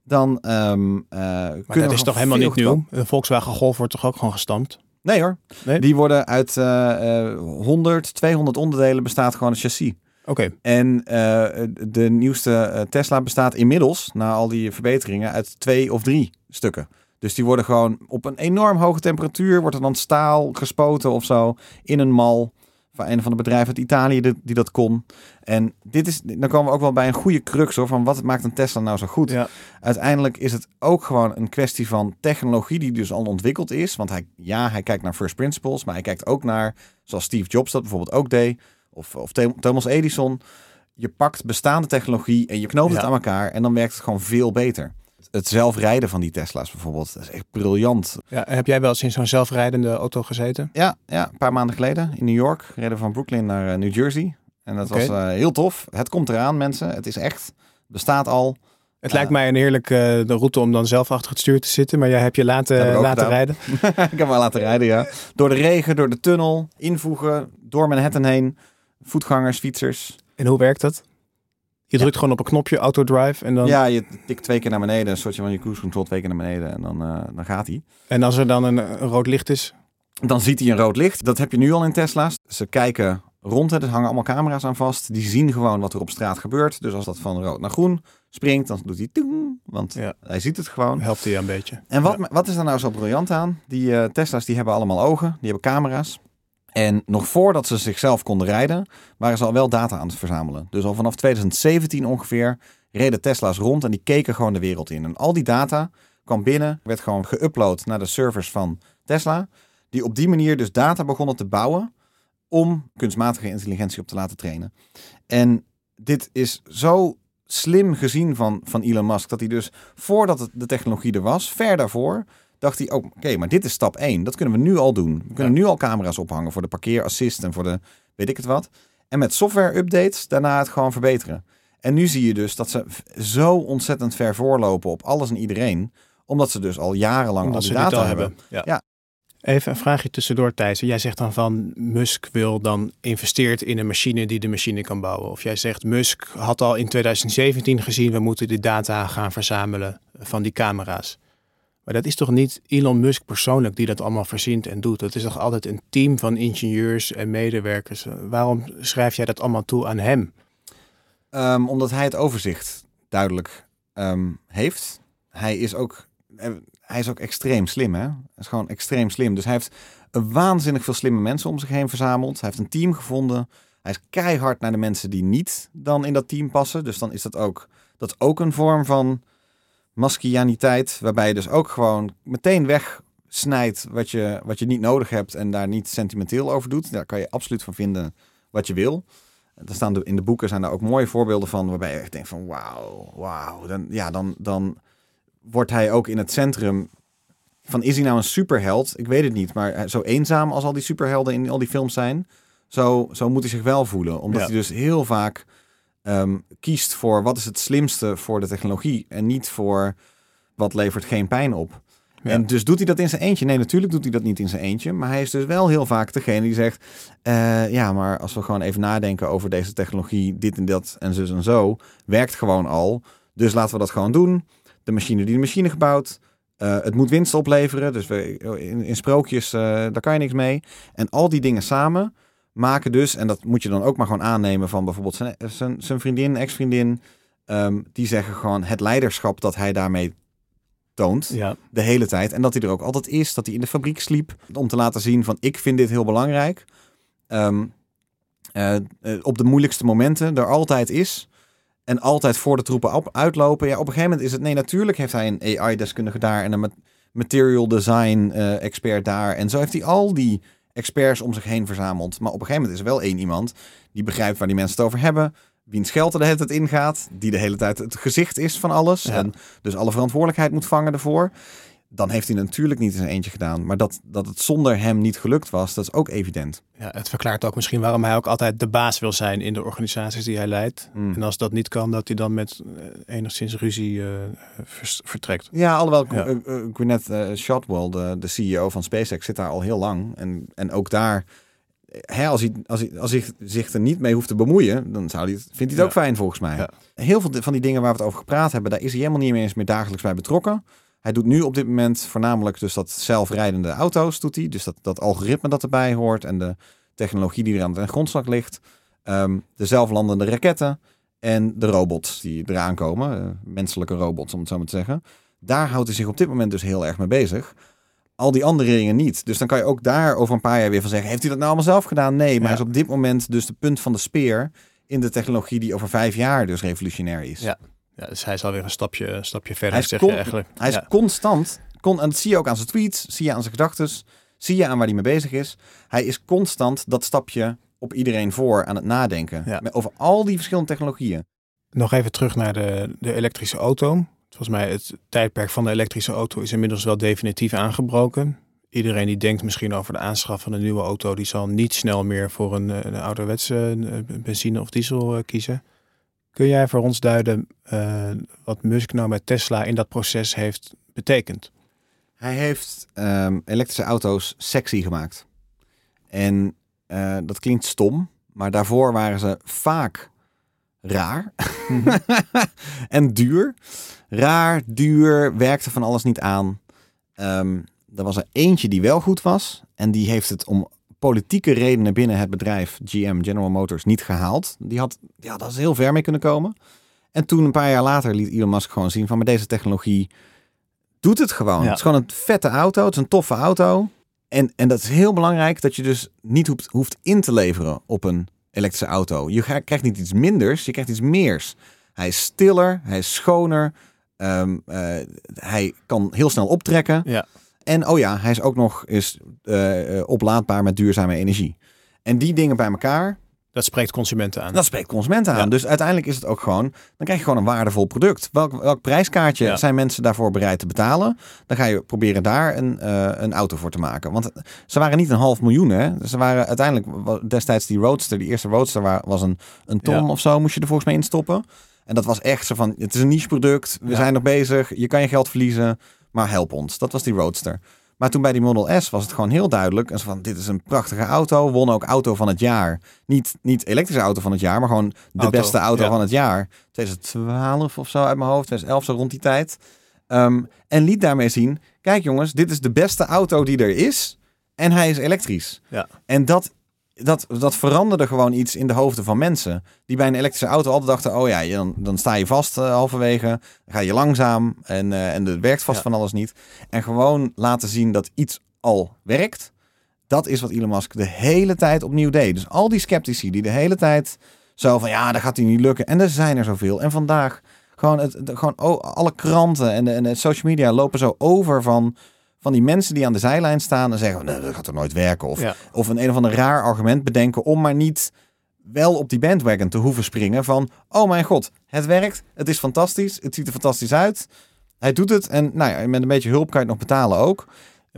dan eh, Maar kunnen dat is toch helemaal niet nieuw? Een Volkswagen Golf wordt toch ook gewoon gestampt? Nee hoor, Nee? die worden uit eh, eh, 100, 200 onderdelen bestaat gewoon een chassis. Oké, En eh, de nieuwste eh, Tesla bestaat inmiddels, na al die verbeteringen, uit twee of drie stukken. Dus die worden gewoon op een enorm hoge temperatuur, wordt er dan staal gespoten of zo, in een mal van een van de bedrijven uit Italië die, die dat kon. En dit is, dan komen we ook wel bij een goede crux hoor, van wat maakt een Tesla nou zo goed? ja. Uiteindelijk is het ook gewoon een kwestie van technologie die dus al ontwikkeld is. Want hij, ja, hij kijkt naar first principles, maar hij kijkt ook naar, zoals Steve Jobs dat bijvoorbeeld ook deed, of, of Thomas Edison. Je pakt bestaande technologie en je knoopt het Ja. aan elkaar en dan werkt het gewoon veel beter. Het zelfrijden van die Tesla's bijvoorbeeld, dat is echt briljant. ja. Heb jij wel eens in zo'n zelfrijdende auto gezeten? Ja, ja, een paar maanden geleden in New York reden van Brooklyn naar eh, New Jersey. En dat was eh, heel tof. Het komt eraan, mensen. Het is echt, bestaat al. Het lijkt mij een heerlijke eh, route om dan zelf achter het stuur te zitten, maar jij hebt je laten, Heb laten gedaan. rijden. ik heb hem laten rijden, ja. Door de regen, door de tunnel, invoegen, door Manhattan heen. Voetgangers, fietsers. En hoe werkt dat? Je drukt gewoon op een knopje, autodrive, en dan... Ja, je tikt twee keer naar beneden. Een soortje van je cruise control twee keer naar beneden. En dan, eh, dan gaat hij. En als er dan een, een rood licht is, dan ziet hij een rood licht. Dat heb je nu al in Tesla's. Ze kijken rond, er hangen allemaal camera's aan vast. Die zien gewoon wat er op straat gebeurt. Dus als dat van rood naar groen springt, dan doet hij toeng, want Ja. hij ziet het gewoon. Helpt hij een beetje. En wat, wat is er nou zo briljant aan? Die eh, Tesla's die hebben allemaal ogen, die hebben camera's. En nog voordat ze zichzelf konden rijden, waren ze al wel data aan het verzamelen. Dus al vanaf 2017 ongeveer reden Tesla's rond en die keken gewoon de wereld in. En al die data kwam binnen, werd gewoon geüpload naar de servers van Tesla. Die op die manier dus data begonnen te bouwen om kunstmatige intelligentie op te laten trainen. En dit is zo slim gezien van, van Elon Musk, dat hij dus voordat de technologie er was, ver daarvoor, dacht hij, oh, oké, maar dit is stap 1. Dat kunnen we nu al doen. We kunnen nu al camera's ophangen voor de parkeerassist en voor de weet ik het wat. En met software updates daarna het gewoon verbeteren. En nu zie je dus dat ze zo ontzettend ver voorlopen op alles en iedereen, omdat ze dus al jarenlang Omdat al die data hebben. hebben. Ja. Ja. Even een vraagje tussendoor, Thijs. Jij zegt dan van Musk wil dan investeert in een machine die de machine kan bouwen. Of jij zegt Musk had al in 2017 gezien, we moeten die data gaan verzamelen van die camera's. Maar dat is toch niet Elon Musk persoonlijk die dat allemaal verzint en doet? Dat is toch altijd een team van ingenieurs en medewerkers? Waarom schrijf jij dat allemaal toe aan hem? Ehm, omdat hij het overzicht duidelijk ehm, heeft. Hij is ook, eh, hij is ook extreem slim, hè? Hij is gewoon extreem slim. Dus hij heeft waanzinnig veel slimme mensen om zich heen verzameld. Hij heeft een team gevonden. Hij is keihard naar de mensen die niet dan in dat team passen. Dus dan is dat ook, dat is ook een vorm van maskianiteit. Waarbij je dus ook gewoon meteen wegsnijdt wat je, wat je niet nodig hebt. En daar niet sentimenteel over doet. Daar kan je absoluut van vinden wat je wil. Er staan in de boeken zijn er ook mooie voorbeelden van waarbij je echt denkt van wauw, wauw. Dan, ja, dan, dan wordt hij ook in het centrum van is hij nou een superheld? Ik weet het niet, maar zo eenzaam als al die superhelden in al die films zijn, zo, zo moet hij zich wel voelen. Omdat Ja. hij dus heel vaak ehm, kiest voor wat is het slimste voor de technologie en niet voor wat levert geen pijn op. Ja. En dus doet hij dat in zijn eentje? Nee, natuurlijk doet hij dat niet in zijn eentje. Maar hij is dus wel heel vaak degene die zegt... eh, ja, maar als we gewoon even nadenken over deze technologie... dit en dat en zus en zo... werkt gewoon al. Dus laten we dat gewoon doen. De machine die de machine gebouwd. eh, het moet winst opleveren. Dus we, in, in sprookjes, eh, daar kan je niks mee. En al die dingen samen maken dus... en dat moet je dan ook maar gewoon aannemen... van bijvoorbeeld zijn, zijn, zijn vriendin, ex-vriendin... ehm, die zeggen gewoon het leiderschap dat hij daarmee toont Ja, de hele tijd. En dat hij er ook altijd is. Dat hij in de fabriek sliep. Om te laten zien van ik vind dit heel belangrijk. Ehm, eh, eh, op de moeilijkste momenten er altijd is. En altijd voor de troepen op, uitlopen. Ja, op een gegeven moment is het... Nee, natuurlijk heeft hij een AI-deskundige daar. En een ma- material design eh, expert daar. En zo heeft hij al die experts om zich heen verzameld. Maar op een gegeven moment is er wel één iemand... die begrijpt waar die mensen het over hebben. Wiens geld er de hele tijd ingaat. Die de hele tijd het gezicht is van alles. Ja. En dus alle verantwoordelijkheid moet vangen ervoor. Dan heeft hij natuurlijk niet in zijn eentje gedaan. Maar dat, dat het zonder hem niet gelukt was, dat is ook evident. ja, het verklaart ook misschien waarom hij ook altijd de baas wil zijn in de organisaties die hij leidt. Hmm. En als dat niet kan, dat hij dan met eh, enigszins ruzie eh, vertrekt. Ja, alhoewel Ja. eh, Gwyneth Shotwell, de, de CEO van SpaceX, zit daar al heel lang. En, en ook daar, hè, als, hij, als, hij, als hij zich er niet mee hoeft te bemoeien, dan zou hij, vindt hij het ook fijn volgens mij. Heel veel van die dingen waar we het over gepraat hebben, daar is hij helemaal niet meer eens meer dagelijks bij betrokken. Hij doet nu op dit moment voornamelijk dus dat zelfrijdende auto's doet hij. Dus dat, dat algoritme dat erbij hoort en de technologie die er aan de grondslag ligt. Ehm, de zelflandende raketten en de robots die eraan komen. eh, menselijke robots om het zo maar te zeggen. Daar houdt hij zich op dit moment dus heel erg mee bezig. Al die andere dingen niet. Dus dan kan je ook daar over een paar jaar weer van zeggen... heeft hij dat nou allemaal zelf gedaan? Nee, maar Ja. is op dit moment dus de punt van de speer... in de technologie die over vijf jaar dus revolutionair is. Ja. Ja, dus hij is alweer een stapje, een stapje verder, Hij is, zeg con- je eigenlijk. hij is constant... Con en dat zie je ook aan zijn tweets, zie je aan zijn gedachten... zie je aan waar hij mee bezig is. Hij is constant dat stapje op iedereen voor aan het nadenken. Ja. Met- Over al die verschillende technologieën. Nog even terug naar de, de elektrische auto. Volgens mij het tijdperk van de elektrische auto is inmiddels wel definitief aangebroken. Iedereen die denkt misschien over de aanschaf van een nieuwe auto, die zal niet snel meer voor een, eh, een ouderwetse eh, benzine of diesel eh, kiezen. Kun jij voor ons duiden eh, wat Musk nou met Tesla in dat proces heeft betekend? Hij heeft ehm, elektrische auto's sexy gemaakt. En eh, dat klinkt stom, maar daarvoor waren ze vaak raar en duur. Raar, duur, werkte van alles niet aan. Ehm, er was er eentje die wel goed was. En die heeft het om politieke redenen binnen het bedrijf GM, General Motors, niet gehaald. Die had, ja, dat is heel ver mee kunnen komen. En toen een paar jaar later liet Elon Musk gewoon zien van met deze technologie doet het gewoon. Ja. Het is gewoon een vette auto. Het is een toffe auto. En, en dat is heel belangrijk dat je dus niet hoeft, hoeft in te leveren op een elektrische auto. Je krijgt niet iets minders, je krijgt iets meers. Hij is stiller, hij is schoner. ehm, eh, hij kan heel snel optrekken. Ja. En oh ja, hij is ook nog eens eh, eh, oplaadbaar met duurzame energie. En die dingen bij elkaar, Dat spreekt consumenten aan. dat spreekt consumenten aan. Ja. Dus uiteindelijk is het ook gewoon, dan krijg je gewoon een waardevol product. Welk, welk prijskaartje Ja. zijn mensen daarvoor bereid te betalen? Dan ga je proberen daar een, eh, een auto voor te maken. Want ze waren niet een half miljoen, hè? Ze waren uiteindelijk destijds die Roadster, die eerste Roadster wa- was een, een ton Ja. of zo, moest je er volgens mij in stoppen. En dat was echt zo van, het is een niche product, we zijn nog bezig, je kan je geld verliezen, maar help ons. Dat was die Roadster. Maar toen bij die Model S was het gewoon heel duidelijk. En van, dit is een prachtige auto. Won ook auto van het jaar. Niet, niet elektrische auto van het jaar, maar gewoon de Auto, beste auto ja. van het jaar. 2012 of zo uit mijn hoofd. 2011 zo rond die tijd. Ehm, en liet daarmee zien, kijk jongens, dit is de beste auto die er is. En hij is elektrisch. Ja. En dat, dat, dat veranderde gewoon iets in de hoofden van mensen. Die bij een elektrische auto altijd dachten, oh ja, dan, dan sta je vast eh, halverwege. Dan ga je langzaam en, eh en het werkt vast Ja. van alles niet. En gewoon laten zien dat iets al werkt. Dat is wat Elon Musk de hele tijd opnieuw deed. Dus al die sceptici die de hele tijd zo van, ja, dat gaat hij niet lukken. En er zijn er zoveel. En vandaag gewoon, het, gewoon alle kranten en de, en de social media lopen zo over van, van die mensen die aan de zijlijn staan en zeggen, nee, dat gaat er nooit werken. Of, Ja. of een een of ander raar argument bedenken om maar niet wel op die bandwagon te hoeven springen van, oh mijn god, het werkt, het is fantastisch, het ziet er fantastisch uit. Hij doet het en nou ja, met een beetje hulp kan je het nog betalen ook.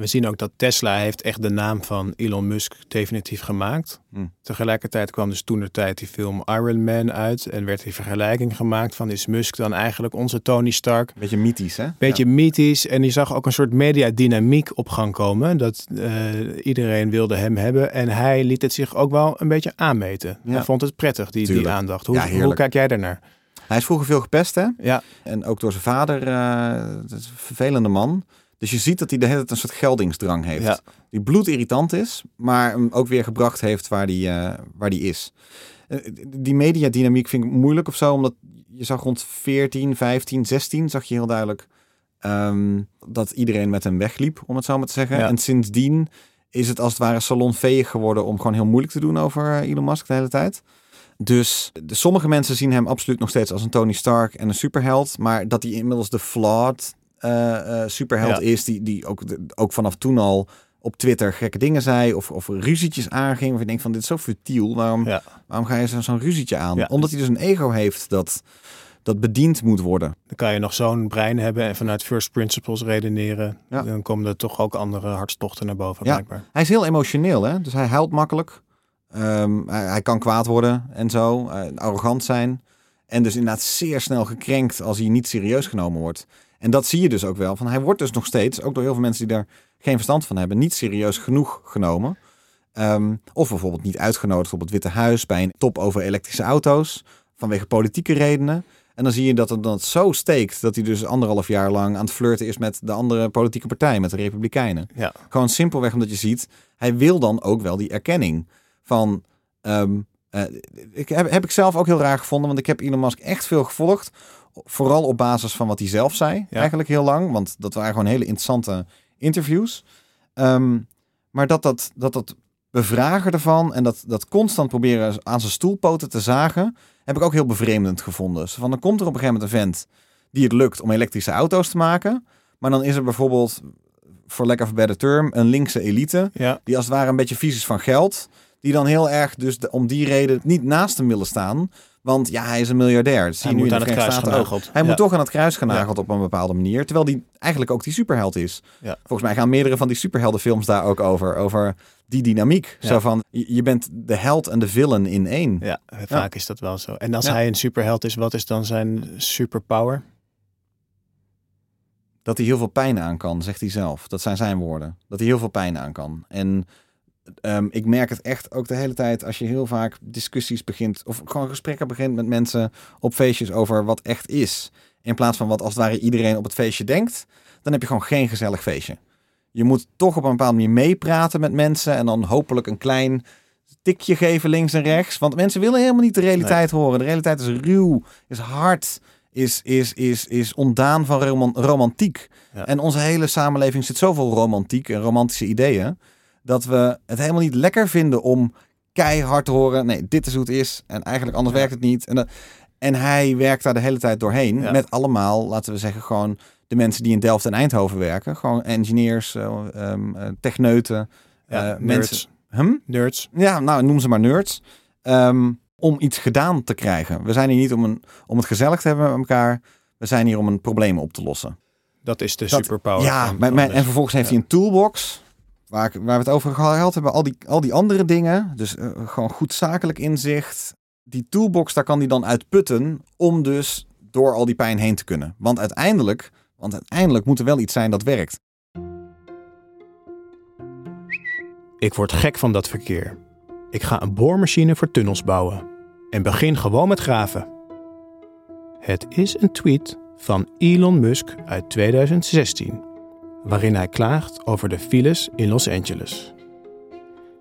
We zien ook dat Tesla heeft echt de naam van Elon Musk definitief gemaakt. Hm. Tegelijkertijd kwam dus toen de tijd die film Iron Man uit en werd die vergelijking gemaakt van is Musk dan eigenlijk onze Tony Stark? Beetje mythisch, hè? Beetje mythisch en je zag ook een soort mediadynamiek op gang komen. Dat eh, iedereen wilde hem hebben en hij liet het zich ook wel een beetje aanmeten. Ja. Hij vond het prettig, die, die aandacht. Hoe, Ja, hoe kijk jij daarnaar? Hij is vroeger veel gepest, hè? Ja, En ook door zijn vader. eh, is een vervelende man. Dus je ziet dat hij de hele tijd een soort geldingsdrang heeft. Ja. Die bloedirritant is, maar hem ook weer gebracht heeft waar die, eh, waar die is. Eh, Die mediadynamiek vind ik moeilijk of zo, omdat je zag rond 14, 15, 16 zag je heel duidelijk ehm, dat iedereen met hem wegliep, om het zo maar te zeggen. Ja. En sindsdien is het als het ware salonveeg geworden om gewoon heel moeilijk te doen over eh, Elon Musk de hele tijd. Dus de, sommige mensen zien hem absoluut nog steeds als een Tony Stark en een superheld. Maar dat hij inmiddels de flawed superheld Ja. is, die, die ook, ook vanaf toen al op Twitter gekke dingen zei of, of ruzietjes aanging. Of je denkt van dit is zo futiel, waarom, ja. waarom ga je zo- zo'n ruzietje aan? Ja. Omdat hij dus een ego heeft dat, dat bediend moet worden. Dan kan je nog zo'n brein hebben en vanuit first principles redeneren. Ja. Dan komen er toch ook andere hartstochten naar boven, Ja. blijkbaar. Hij is heel emotioneel, hè? dus hij huilt makkelijk. Ehm, hij, hij kan kwaad worden en zo, eh, arrogant zijn. En dus inderdaad zeer snel gekrenkt als hij niet serieus genomen wordt. En dat zie je dus ook wel. Van hij wordt dus nog steeds, ook door heel veel mensen die daar geen verstand van hebben, niet serieus genoeg genomen. Ehm, of bijvoorbeeld niet uitgenodigd op het Witte Huis bij een top over elektrische auto's. Vanwege politieke redenen. En dan zie je dat het dan zo steekt dat hij dus anderhalf jaar lang aan het flirten is met de andere politieke partij, met de Republikeinen. Ja. Gewoon simpelweg omdat je ziet, hij wil dan ook wel die erkenning van. ehm, eh, ik heb, heb ik zelf ook heel raar gevonden, want ik heb Elon Musk echt veel gevolgd. Vooral op basis van wat hij zelf zei, Ja. eigenlijk heel lang. Want dat waren gewoon hele interessante interviews. Ehm, maar dat dat, dat dat bevragen ervan en dat, dat constant proberen aan zijn stoelpoten te zagen, heb ik ook heel bevreemdend gevonden. Zo van, dan komt er op een gegeven moment een vent die het lukt om elektrische auto's te maken. Maar dan is er bijvoorbeeld, voor lack of a better term, een linkse elite Ja. die als het ware een beetje vies is van geld. Die dan heel erg dus de- om die reden niet naast hem willen staan. Want ja, hij is een miljardair. Dat zie Hij je moet aan het kruis genageld. Hij Ja. moet toch aan het kruis genageld op een bepaalde manier. Terwijl die eigenlijk ook die superheld is. Ja. Volgens mij gaan meerdere van die superheldenfilms daar ook over. Over die dynamiek. Ja. Zo van, je bent de held en de villain in één. Ja, vaak is dat wel zo. En als hij een superheld is, wat is dan zijn superpower? Dat hij heel veel pijn aan kan, zegt hij zelf. Dat zijn zijn woorden. Dat hij heel veel pijn aan kan. En ehm, ik merk het echt ook de hele tijd als je heel vaak discussies begint. Of gewoon gesprekken begint met mensen op feestjes over wat echt is. In plaats van wat als het ware iedereen op het feestje denkt. Dan heb je gewoon geen gezellig feestje. Je moet toch op een bepaalde manier meepraten met mensen en dan hopelijk een klein tikje geven links en rechts. Want mensen willen helemaal niet de realiteit horen. De realiteit is ruw, is hard, is, is, is, is ontdaan van roman- romantiek. Ja. En onze hele samenleving zit zoveel romantiek en romantische ideeën, dat we het helemaal niet lekker vinden om keihard te horen. Nee, dit is hoe het is. En eigenlijk anders werkt het niet. En, dat- en hij werkt daar de hele tijd doorheen. Ja. Met allemaal, laten we zeggen, gewoon de mensen die in Delft en Eindhoven werken. Gewoon engineers, eh, ehm, eh, techneuten, Ja, eh, nerds. mensen. Hm? Nerds. Ja, nou, noem ze maar nerds. Ehm, om iets gedaan te krijgen. We zijn hier niet om, een, om het gezellig te hebben met elkaar. We zijn hier om een probleem op te lossen. Dat is de Dat- superpower. Ja, van- en vervolgens heeft hij een toolbox. Waar, we het over gehad hebben. Al die, al die andere dingen. Dus eh, gewoon goed zakelijk inzicht. Die toolbox, daar kan hij dan uit putten. Om dus door al die pijn heen te kunnen. Want uiteindelijk, want uiteindelijk moet er wel iets zijn dat werkt. Ik word gek van dat verkeer. Ik ga een boormachine voor tunnels bouwen. En begin gewoon met graven. Het is een tweet van Elon Musk uit 2016, waarin hij klaagt over de files in Los Angeles.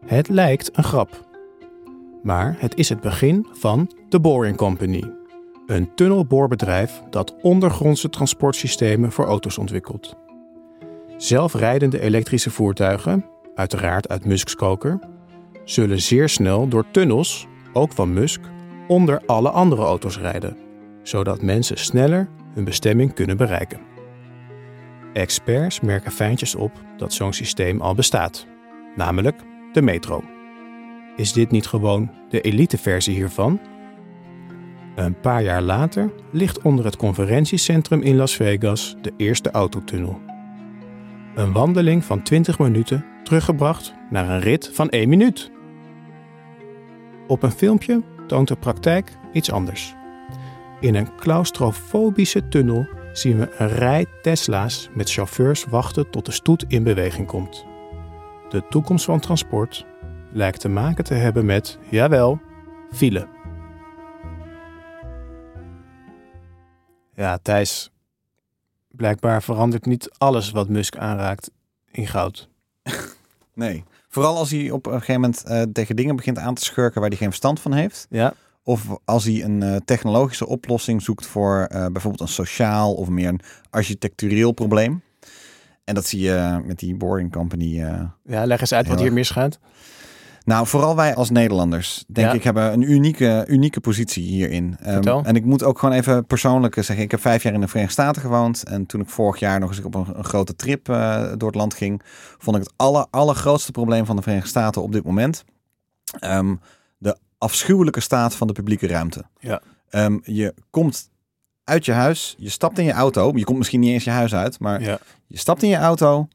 Het lijkt een grap. Maar het is het begin van The Boring Company, een tunnelboorbedrijf dat ondergrondse transportsystemen voor auto's ontwikkelt. Zelfrijdende elektrische voertuigen, uiteraard uit Musks koker, zullen zeer snel door tunnels, ook van Musk, onder alle andere auto's rijden, zodat mensen sneller hun bestemming kunnen bereiken. Experts merken fijntjes op dat zo'n systeem al bestaat, namelijk de metro. Is dit niet gewoon de eliteversie hiervan? Een paar jaar later ligt onder het conferentiecentrum in Las Vegas de eerste autotunnel. Een wandeling van 20 minuten teruggebracht naar een rit van 1 minuut. Op een filmpje toont de praktijk iets anders. In een claustrofobische tunnel zien we een rij Tesla's met chauffeurs wachten tot de stoet in beweging komt. De toekomst van transport lijkt te maken te hebben met, jawel, file. Ja, Thijs, blijkbaar verandert niet alles wat Musk aanraakt in goud. Nee. Vooral als hij op een gegeven moment eh, tegen dingen begint aan te schurken waar hij geen verstand van heeft. Ja, Of als hij een eh, technologische oplossing zoekt voor eh, bijvoorbeeld een sociaal of meer een architectureel probleem. En dat zie je met die Boring Company. eh. ja leg eens uit wat hier misgaat. Nou, vooral wij als Nederlanders, denk Ja. ik, hebben een unieke, unieke positie hierin. Ehm, en ik moet ook gewoon even persoonlijk zeggen, ik heb vijf jaar in de Verenigde Staten gewoond. En toen ik vorig jaar nog eens op een, een grote trip door het land ging, vond ik het aller, allergrootste probleem van de Verenigde Staten op dit moment. ehm, de afschuwelijke staat van de publieke ruimte. Ja. Ehm, je komt uit je huis, je stapt in je auto. Je komt misschien niet eens je huis uit, maar Ja. je stapt in je auto.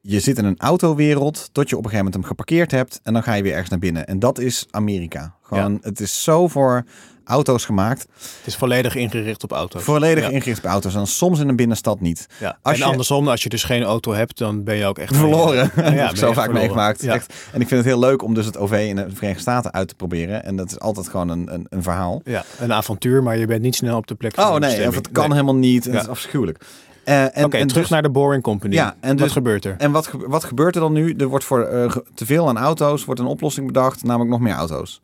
Je zit in een autowereld tot je op een gegeven moment hem geparkeerd hebt. En dan ga je weer ergens naar binnen. En dat is Amerika. Gewoon, Het is zo voor auto's gemaakt. Het is volledig ingericht op auto's. Volledig Ja. ingericht op auto's. En soms in een binnenstad niet. Ja. Als en je- andersom, als je dus geen auto hebt, dan ben je ook echt Verloren. Ja, heb ik zo vaak verloren. meegemaakt. Echt. En ik vind het heel leuk om dus het OV in de Verenigde Staten uit te proberen. En dat is altijd gewoon een, een, een verhaal. ja, een avontuur, maar je bent niet snel op de plek van Oh de nee, of het kan Nee. helemaal niet. Het is afschuwelijk. En, Oké, terug dus- naar de Boring Company. Ja, en Wat dus- gebeurt er? En wat, wat gebeurt er dan nu? Er wordt voor eh, te veel aan auto's, wordt een oplossing bedacht, namelijk nog meer auto's.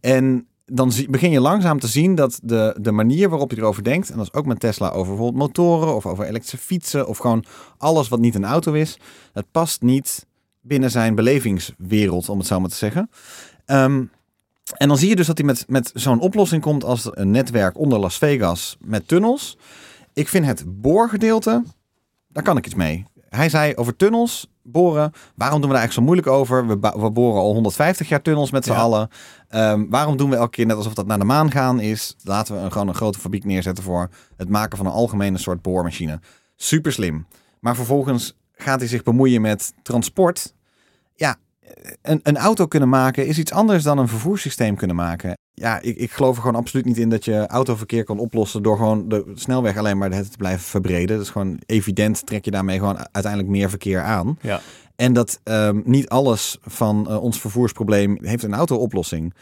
En dan begin je langzaam te zien dat de, de manier waarop hij erover denkt, en dat is ook met Tesla over bijvoorbeeld motoren of over elektrische fietsen of gewoon alles wat niet een auto is, het past niet binnen zijn belevingswereld, om het zo maar te zeggen. Ehm, en dan zie je dus dat hij met, met zo'n oplossing komt als een netwerk onder Las Vegas met tunnels. Ik vind het boorgedeelte, daar kan ik iets mee. Hij zei over tunnels, boren. Waarom doen we daar eigenlijk zo moeilijk over? We, boren al 150 jaar tunnels met z'n Ja. allen. Ehm, waarom doen we elke keer net alsof dat naar de maan gaan is? Laten we een, gewoon een grote fabriek neerzetten voor het maken van een algemene soort boormachine. Super slim. Maar vervolgens gaat hij zich bemoeien met transport. Ja, een, een auto kunnen maken is iets anders dan een vervoerssysteem kunnen maken. Ja, ik, ik geloof er gewoon absoluut niet in dat je autoverkeer kan oplossen door gewoon de snelweg alleen maar te blijven verbreden. Dat is gewoon evident, trek je daarmee gewoon uiteindelijk meer verkeer aan. Ja. En dat ehm, niet alles van eh, ons vervoersprobleem heeft een auto-oplossing.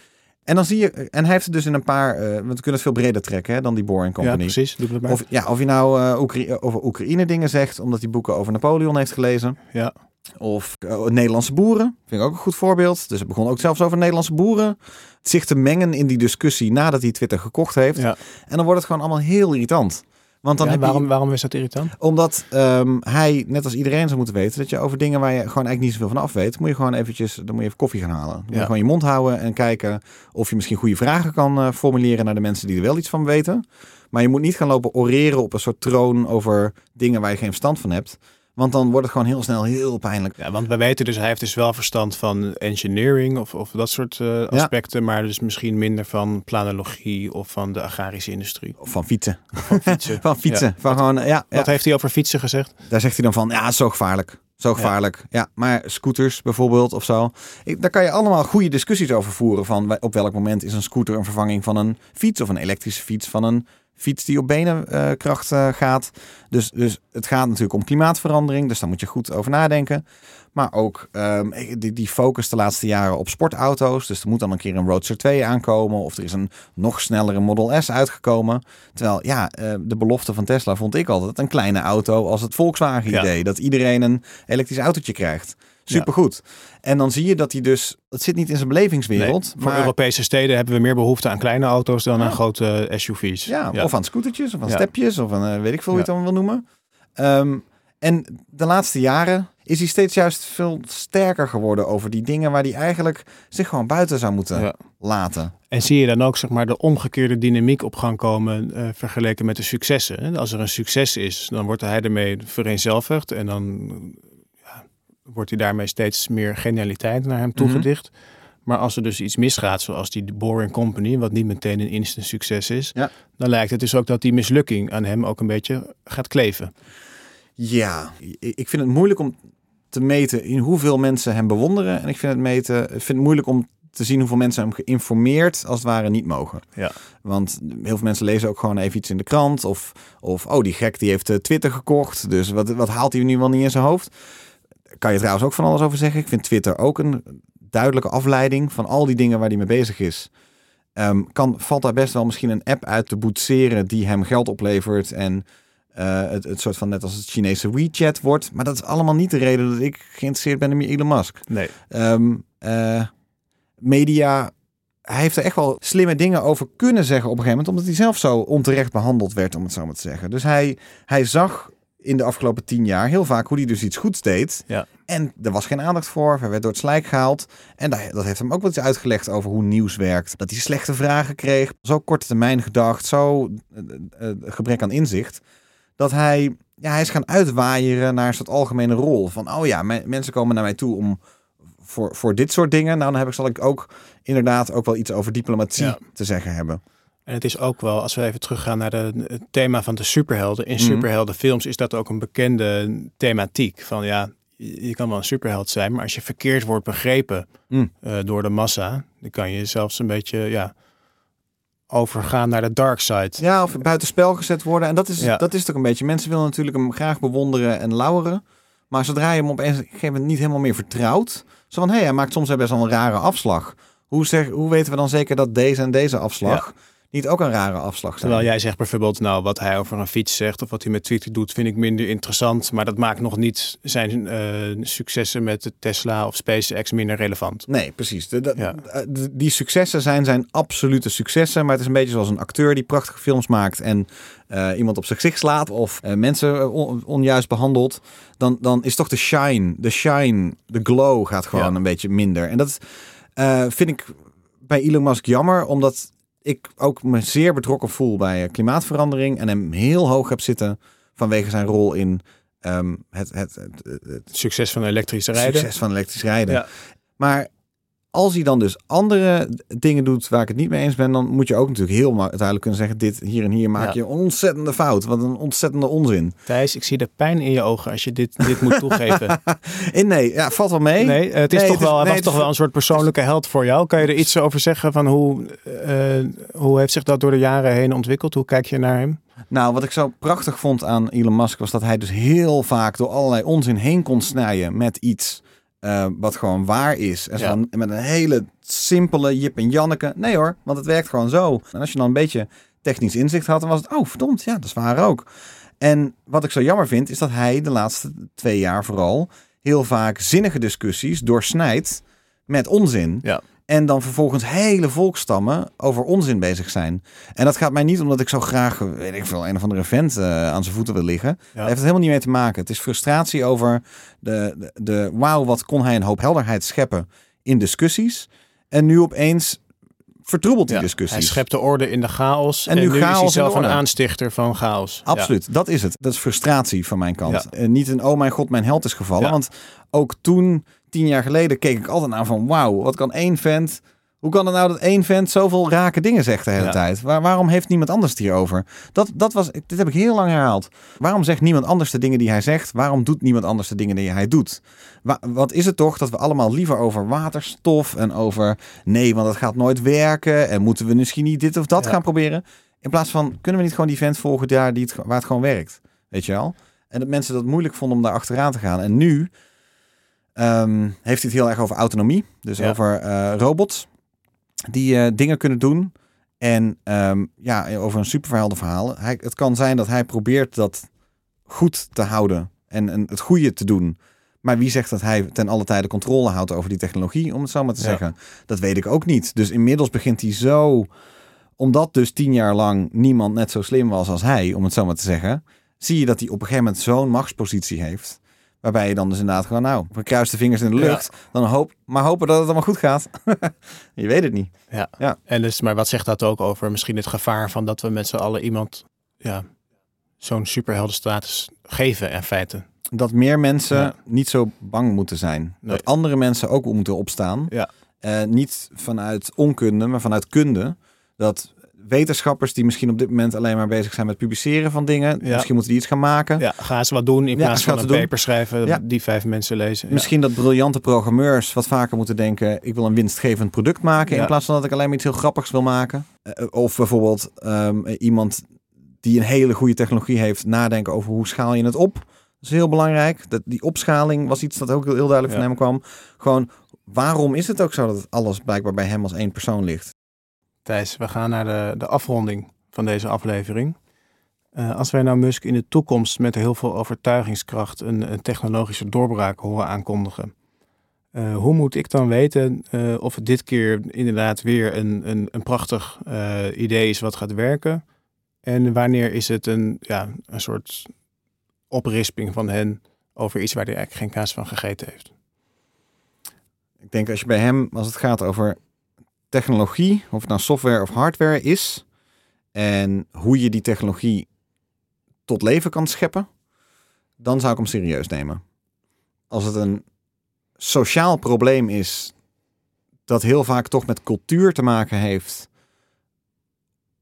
En dan zie je, en hij heeft het dus in een paar, eh, want we kunnen het veel breder trekken hè, dan die Boring Ja, Company. precies. Doe het maar. Of, ja, of je nou eh, over Oekraïne dingen zegt, omdat hij boeken over Napoleon heeft gelezen. ja. Of eh, Nederlandse boeren, vind ik ook een goed voorbeeld. Dus het begon ook zelfs over Nederlandse boeren. Zich te mengen in die discussie nadat hij Twitter gekocht heeft. Ja. En dan wordt het gewoon allemaal heel irritant. Want dan Ja, heb je- waarom, waarom is dat irritant? omdat ehm, hij, net als iedereen zou moeten weten, dat je over dingen waar je gewoon eigenlijk niet zoveel van af weet, moet je gewoon eventjes, dan moet je even koffie gaan halen. Dan moet je Ja. gewoon je mond houden en kijken of je misschien goede vragen kan eh, formuleren naar de mensen die er wel iets van weten. Maar je moet niet gaan lopen oreren op een soort troon over dingen waar je geen verstand van hebt. Want dan wordt het gewoon heel snel heel pijnlijk. Ja, want we weten dus, hij heeft dus wel verstand van engineering of, of dat soort eh, aspecten, maar dus misschien minder van planologie of van de agrarische industrie. Of van fietsen. Van fietsen. Van fietsen. Ja. Van gewoon, ja. Wat heeft hij over fietsen gezegd? Daar zegt hij dan van, ja, zo gevaarlijk. Zo gevaarlijk. Ja. maar scooters bijvoorbeeld of zo. Ik, daar kan je allemaal goede discussies over voeren. Van wij- op welk moment is een scooter een vervanging van een fiets of een elektrische fiets van een fiets die op benenkracht eh, gaat. Dus, dus het gaat natuurlijk om klimaatverandering. Dus daar moet je goed over nadenken. Maar ook ehm, die, die focus de laatste jaren op sportauto's. Dus er moet dan een keer een Roadster 2 aankomen. Of er is een nog snellere Model S uitgekomen. Terwijl, ja, eh, de belofte van Tesla vond ik altijd een kleine auto als het Volkswagen-idee. Dat iedereen een elektrisch autootje krijgt. Supergoed. En dan zie je dat hij dus... Het zit niet in zijn belevingswereld. Nee, voor maar, Europese steden hebben we meer behoefte aan kleine auto's dan aan grote eh, SUV's. ja, of aan scootertjes, of aan Ja. stepjes, of aan eh, weet ik veel hoe je Ja. het dan wil noemen. Ehm, en de laatste jaren is hij steeds juist veel sterker geworden over die dingen waar hij eigenlijk zich gewoon buiten zou moeten Ja. laten. En zie je dan ook zeg maar, de omgekeerde dynamiek op gang komen eh, vergeleken met de successen. Als er een succes is, dan wordt hij ermee vereenzelvigd en dan ja, wordt hij daarmee steeds meer genialiteit naar hem toegedicht. Maar als er dus iets misgaat, zoals die Boring Company, wat niet meteen een instant succes is, Ja. dan lijkt het dus ook dat die mislukking aan hem ook een beetje gaat kleven. Ja, ik vind het moeilijk om te meten in hoeveel mensen hem bewonderen. En ik vind het, meten, ik vind het moeilijk om te zien hoeveel mensen hem geïnformeerd als het ware niet mogen. Ja. Want heel veel mensen lezen ook gewoon even iets in de krant. Of, of oh, die gek die heeft eh, Twitter gekocht. Dus wat, wat haalt hij nu wel niet in zijn hoofd? Kan je trouwens ook van alles over zeggen. Ik vind Twitter ook een duidelijke afleiding van al die dingen waar hij mee bezig is. Ehm, kan, valt daar best wel misschien een app uit te boetseren die hem geld oplevert. En eh, het, het soort van net als het Chinese WeChat wordt. Maar dat is allemaal niet de reden dat ik geïnteresseerd ben in Elon Musk. Nee. Ehm, eh, media, hij heeft er echt wel slimme dingen over kunnen zeggen op een gegeven moment, omdat hij zelf zo onterecht behandeld werd, om het zo maar te zeggen. Dus hij, hij zag in de afgelopen tien jaar heel vaak hoe hij dus iets goeds deed. Ja. En er was geen aandacht voor. Hij werd door het slijk gehaald. En dat heeft hem ook wel iets uitgelegd over hoe nieuws werkt. Dat hij slechte vragen kreeg. Zo korte termijn gedacht. Zo eh, eh, gebrek aan inzicht. Dat hij, ja, hij is gaan uitwaaieren naar een soort algemene rol. Van, oh ja, me- mensen komen naar mij toe om voor, voor dit soort dingen. Nou, dan heb ik, zal ik ook inderdaad ook wel iets over diplomatie Ja. te zeggen hebben. En het is ook wel, als we even teruggaan naar de, het thema van de superhelden. In Mhm. superheldenfilms is dat ook een bekende thematiek. Van ja, je kan wel een superheld zijn, maar als je verkeerd wordt begrepen Mm. eh, door de massa, dan kan je zelfs een beetje ja, overgaan naar de dark side. Ja, of buitenspel gezet worden. En dat is, Ja. dat is toch een beetje. Mensen willen natuurlijk hem graag bewonderen en lauweren. Maar zodra je hem op een gegeven moment niet helemaal meer vertrouwt. Zo van, hé, hey, hij maakt soms best wel een rare afslag. Hoe, zeg, hoe weten we dan zeker dat deze en deze afslag niet ook een rare afslag zijn? Terwijl jij zegt bijvoorbeeld, nou, wat hij over een fiets zegt of wat hij met Twitter doet, vind ik minder interessant. Maar dat maakt nog niet zijn eh, successen met de Tesla of SpaceX minder relevant. Nee, precies. De, de- Ja. eh, de- die successen zijn zijn absolute successen. Maar het is een beetje zoals een acteur die prachtige films maakt en eh, iemand op zijn gezicht slaat of mensen on- onjuist behandelt. Dan, dan is toch de shine, de shine, de glow gaat gewoon Ja. een beetje minder. En dat vind ik bij Elon Musk jammer, omdat ik ook me zeer betrokken voel bij eh, klimaatverandering en hem heel hoog heb zitten vanwege zijn rol in ehm, het, het, het, Succes van elektrische rijden. succes van elektrisch rijden. Ja. Maar als hij dan dus andere dingen doet waar ik het niet mee eens ben, dan moet je ook natuurlijk heel duidelijk kunnen zeggen: dit hier en hier maak Ja. je een ontzettende fout. Wat een ontzettende onzin. Thijs, ik zie de pijn in je ogen als je dit, dit moet toegeven. En nee, ja, valt wel mee. Nee, het is Nee, toch het is- wel, hij nee, was het toch wel een soort persoonlijke held voor jou. Kan je er iets over zeggen van hoe, eh, hoe heeft zich dat door de jaren heen ontwikkeld? Hoe kijk je naar hem? Nou, wat ik zo prachtig vond aan Elon Musk was dat hij dus heel vaak door allerlei onzin heen kon snijden met iets eh, wat gewoon waar is. En Ja. met een hele simpele Jip en Janneke. Nee hoor, want het werkt gewoon zo. En als je dan een beetje technisch inzicht had, dan was het, oh verdomd, ja, dat is waar ook. En wat ik zo jammer vind, is dat hij de laatste twee jaar vooral heel vaak zinnige discussies doorsnijdt met onzin. Ja. En dan vervolgens hele volkstammen over onzin bezig zijn. En dat gaat mij niet omdat ik zo graag, weet ik veel, een of andere vent eh, aan zijn voeten wil liggen. Daar heeft het helemaal niet mee te maken. Het is frustratie over de, de, de wauw, wat kon hij een hoop helderheid scheppen in discussies. En nu opeens vertroebelt die Ja, discussies. Hij schept de orde in de chaos. En En, nu nu, chaos is hij zelf een aanstichter van chaos. Ja. Absoluut, dat is het. Dat is frustratie van mijn kant. Ja. Niet een oh mijn god, mijn held is gevallen. Ja. Want ook toen, tien jaar geleden, keek ik altijd naar van wauw, wat kan één vent... Hoe kan het nou dat één vent zoveel rake dingen zegt de hele Ja. tijd? Waar, waarom heeft niemand anders het hierover? Dat, dat was, dit heb ik heel lang herhaald. Waarom zegt niemand anders de dingen die hij zegt? Waarom doet niemand anders de dingen die hij doet? Wa- wat is het toch dat we allemaal liever over waterstof en over nee, want dat gaat nooit werken en moeten we misschien niet dit of dat Ja. gaan proberen? In plaats van kunnen we niet gewoon die vent volgen daar die het, waar het gewoon werkt? Weet je wel? En dat mensen dat moeilijk vonden om daar achteraan te gaan. En nu ehm, heeft hij het heel erg over autonomie. Dus Ja. over eh, robots die eh, dingen kunnen doen. En ehm, ja, over een superverheldenverhaal. Hij, het kan zijn dat hij probeert dat goed te houden en, en het goede te doen. Maar wie zegt dat hij ten alle tijde controle houdt over die technologie, om het zo maar te Ja. zeggen? Dat weet ik ook niet. Dus inmiddels begint hij zo, omdat dus tien jaar lang niemand net zo slim was als hij, om het zo maar te zeggen, zie je dat hij op een gegeven moment zo'n machtspositie heeft. Waarbij je dan dus inderdaad gewoon, nou, we kruisen de vingers in de Ja. lucht. Dan hoop, maar hopen dat het allemaal goed gaat. je weet het niet. Ja. Ja. En dus, maar wat zegt dat ook over misschien het gevaar van dat we met z'n allen iemand ja, zo'n superheldenstatus geven in feite? Dat meer mensen Ja. niet zo bang moeten zijn. Nee. Dat andere mensen ook moeten opstaan. Ja. Eh, niet vanuit onkunde, maar vanuit kunde. Dat wetenschappers die misschien op dit moment alleen maar bezig zijn met publiceren van dingen. Ja. Misschien moeten die iets gaan maken. Ja, ga ze wat doen in plaats van ze een doen. paper schrijven Ja. die vijf mensen lezen. Misschien dat briljante programmeurs wat vaker moeten denken... ik wil een winstgevend product maken... in plaats van dat ik alleen maar iets heel grappigs wil maken. Eh, of bijvoorbeeld ehm, iemand die een hele goede technologie heeft... nadenken over hoe schaal je het op. Dat is heel belangrijk. Dat, die opschaling was iets dat ook heel, duidelijk van hem kwam. Gewoon, waarom is het ook zo dat alles blijkbaar bij hem als één persoon ligt? We gaan naar de, de afronding van deze aflevering. Eh, als wij nou Musk in de toekomst met heel veel overtuigingskracht een, technologische doorbraak horen aankondigen. eh, hoe moet ik dan weten eh, of het dit keer inderdaad weer een, een, een prachtig idee is wat gaat werken? En wanneer is het een, ja, een soort oprisping van hen over iets waar hij eigenlijk geen kaas van gegeten heeft? Ik denk als je bij hem, als het gaat over technologie, of het nou software of hardware is, en hoe je die technologie tot leven kan scheppen, dan zou ik hem serieus nemen. Als het een sociaal probleem is dat heel vaak toch met cultuur te maken heeft,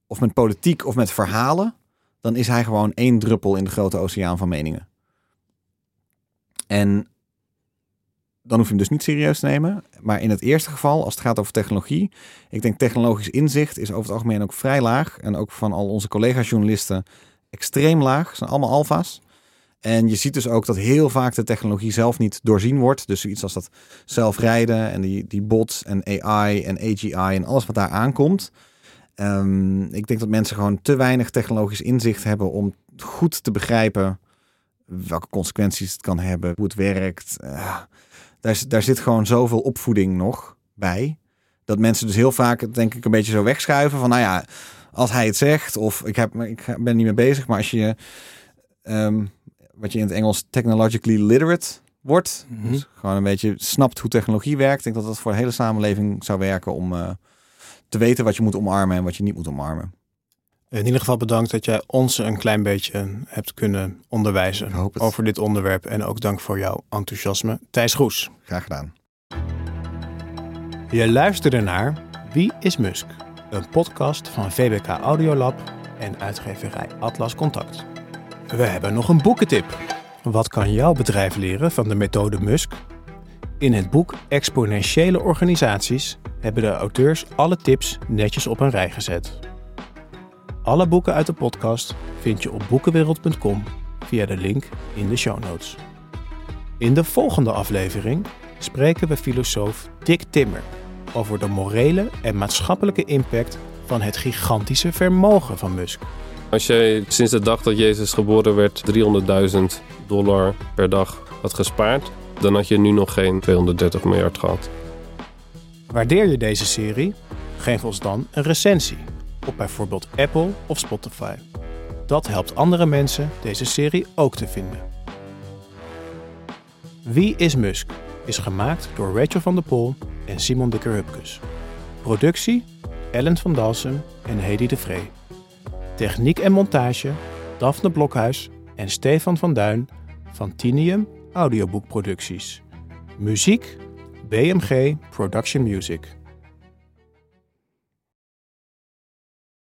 of met politiek of met verhalen, dan is hij gewoon één druppel in de grote oceaan van meningen. En dan hoef je hem dus niet serieus te nemen. Maar in het eerste geval, als het gaat over technologie, ik denk technologisch inzicht is over het algemeen ook vrij laag. En ook van al onze collega-journalisten extreem laag. Zijn allemaal alfa's. En je ziet dus ook dat heel vaak de technologie zelf niet doorzien wordt. Dus zoiets als dat zelfrijden en die, die bots en AI en AGI en alles wat daar aankomt. Ehm, ik denk dat mensen gewoon te weinig technologisch inzicht hebben om goed te begrijpen welke consequenties het kan hebben, hoe het werkt. Eh, daar, daar zit gewoon zoveel opvoeding nog bij. Dat mensen dus heel vaak, denk ik, een beetje zo wegschuiven van, nou ja, als hij het zegt, of ik, heb, ik ben niet mee bezig, maar als je, ehm, wat je in het Engels technologically literate wordt, Mhm. dus gewoon een beetje snapt hoe technologie werkt, ik denk dat dat voor de hele samenleving zou werken om eh, te weten wat je moet omarmen en wat je niet moet omarmen. In ieder geval bedankt dat jij ons een klein beetje hebt kunnen onderwijzen over dit onderwerp. En ook dank voor jouw enthousiasme. Thijs Groes. Graag gedaan. Je luisterde naar Wie is Musk? Een podcast van VBK Audiolab en uitgeverij Atlas Contact. We hebben nog een boekentip. Wat kan jouw bedrijf leren van de methode Musk? In het boek Exponentiële Organisaties hebben de auteurs alle tips netjes op een rij gezet. Alle boeken uit de podcast vind je op boekenwereld.com via de link in de show notes. In de volgende aflevering spreken we filosoof Dick Timmer over de morele en maatschappelijke impact van het gigantische vermogen van Musk. Als jij sinds de dag dat Jezus geboren werd 300.000 dollar per dag had gespaard, dan had je nu nog geen 230 miljard gehad. Waardeer je deze serie? Geef ons dan een recensie op bijvoorbeeld Apple of Spotify. Dat helpt andere mensen deze serie ook te vinden. Wie is Musk is gemaakt door Rachel van der Pol en Simon de Hupkes. Productie Ellen van Dalsem en Hedy de Vree. Techniek en montage Daphne Blokhuis en Stefan van Duin van Tinium Audioboekproducties. Muziek BMG Production Music.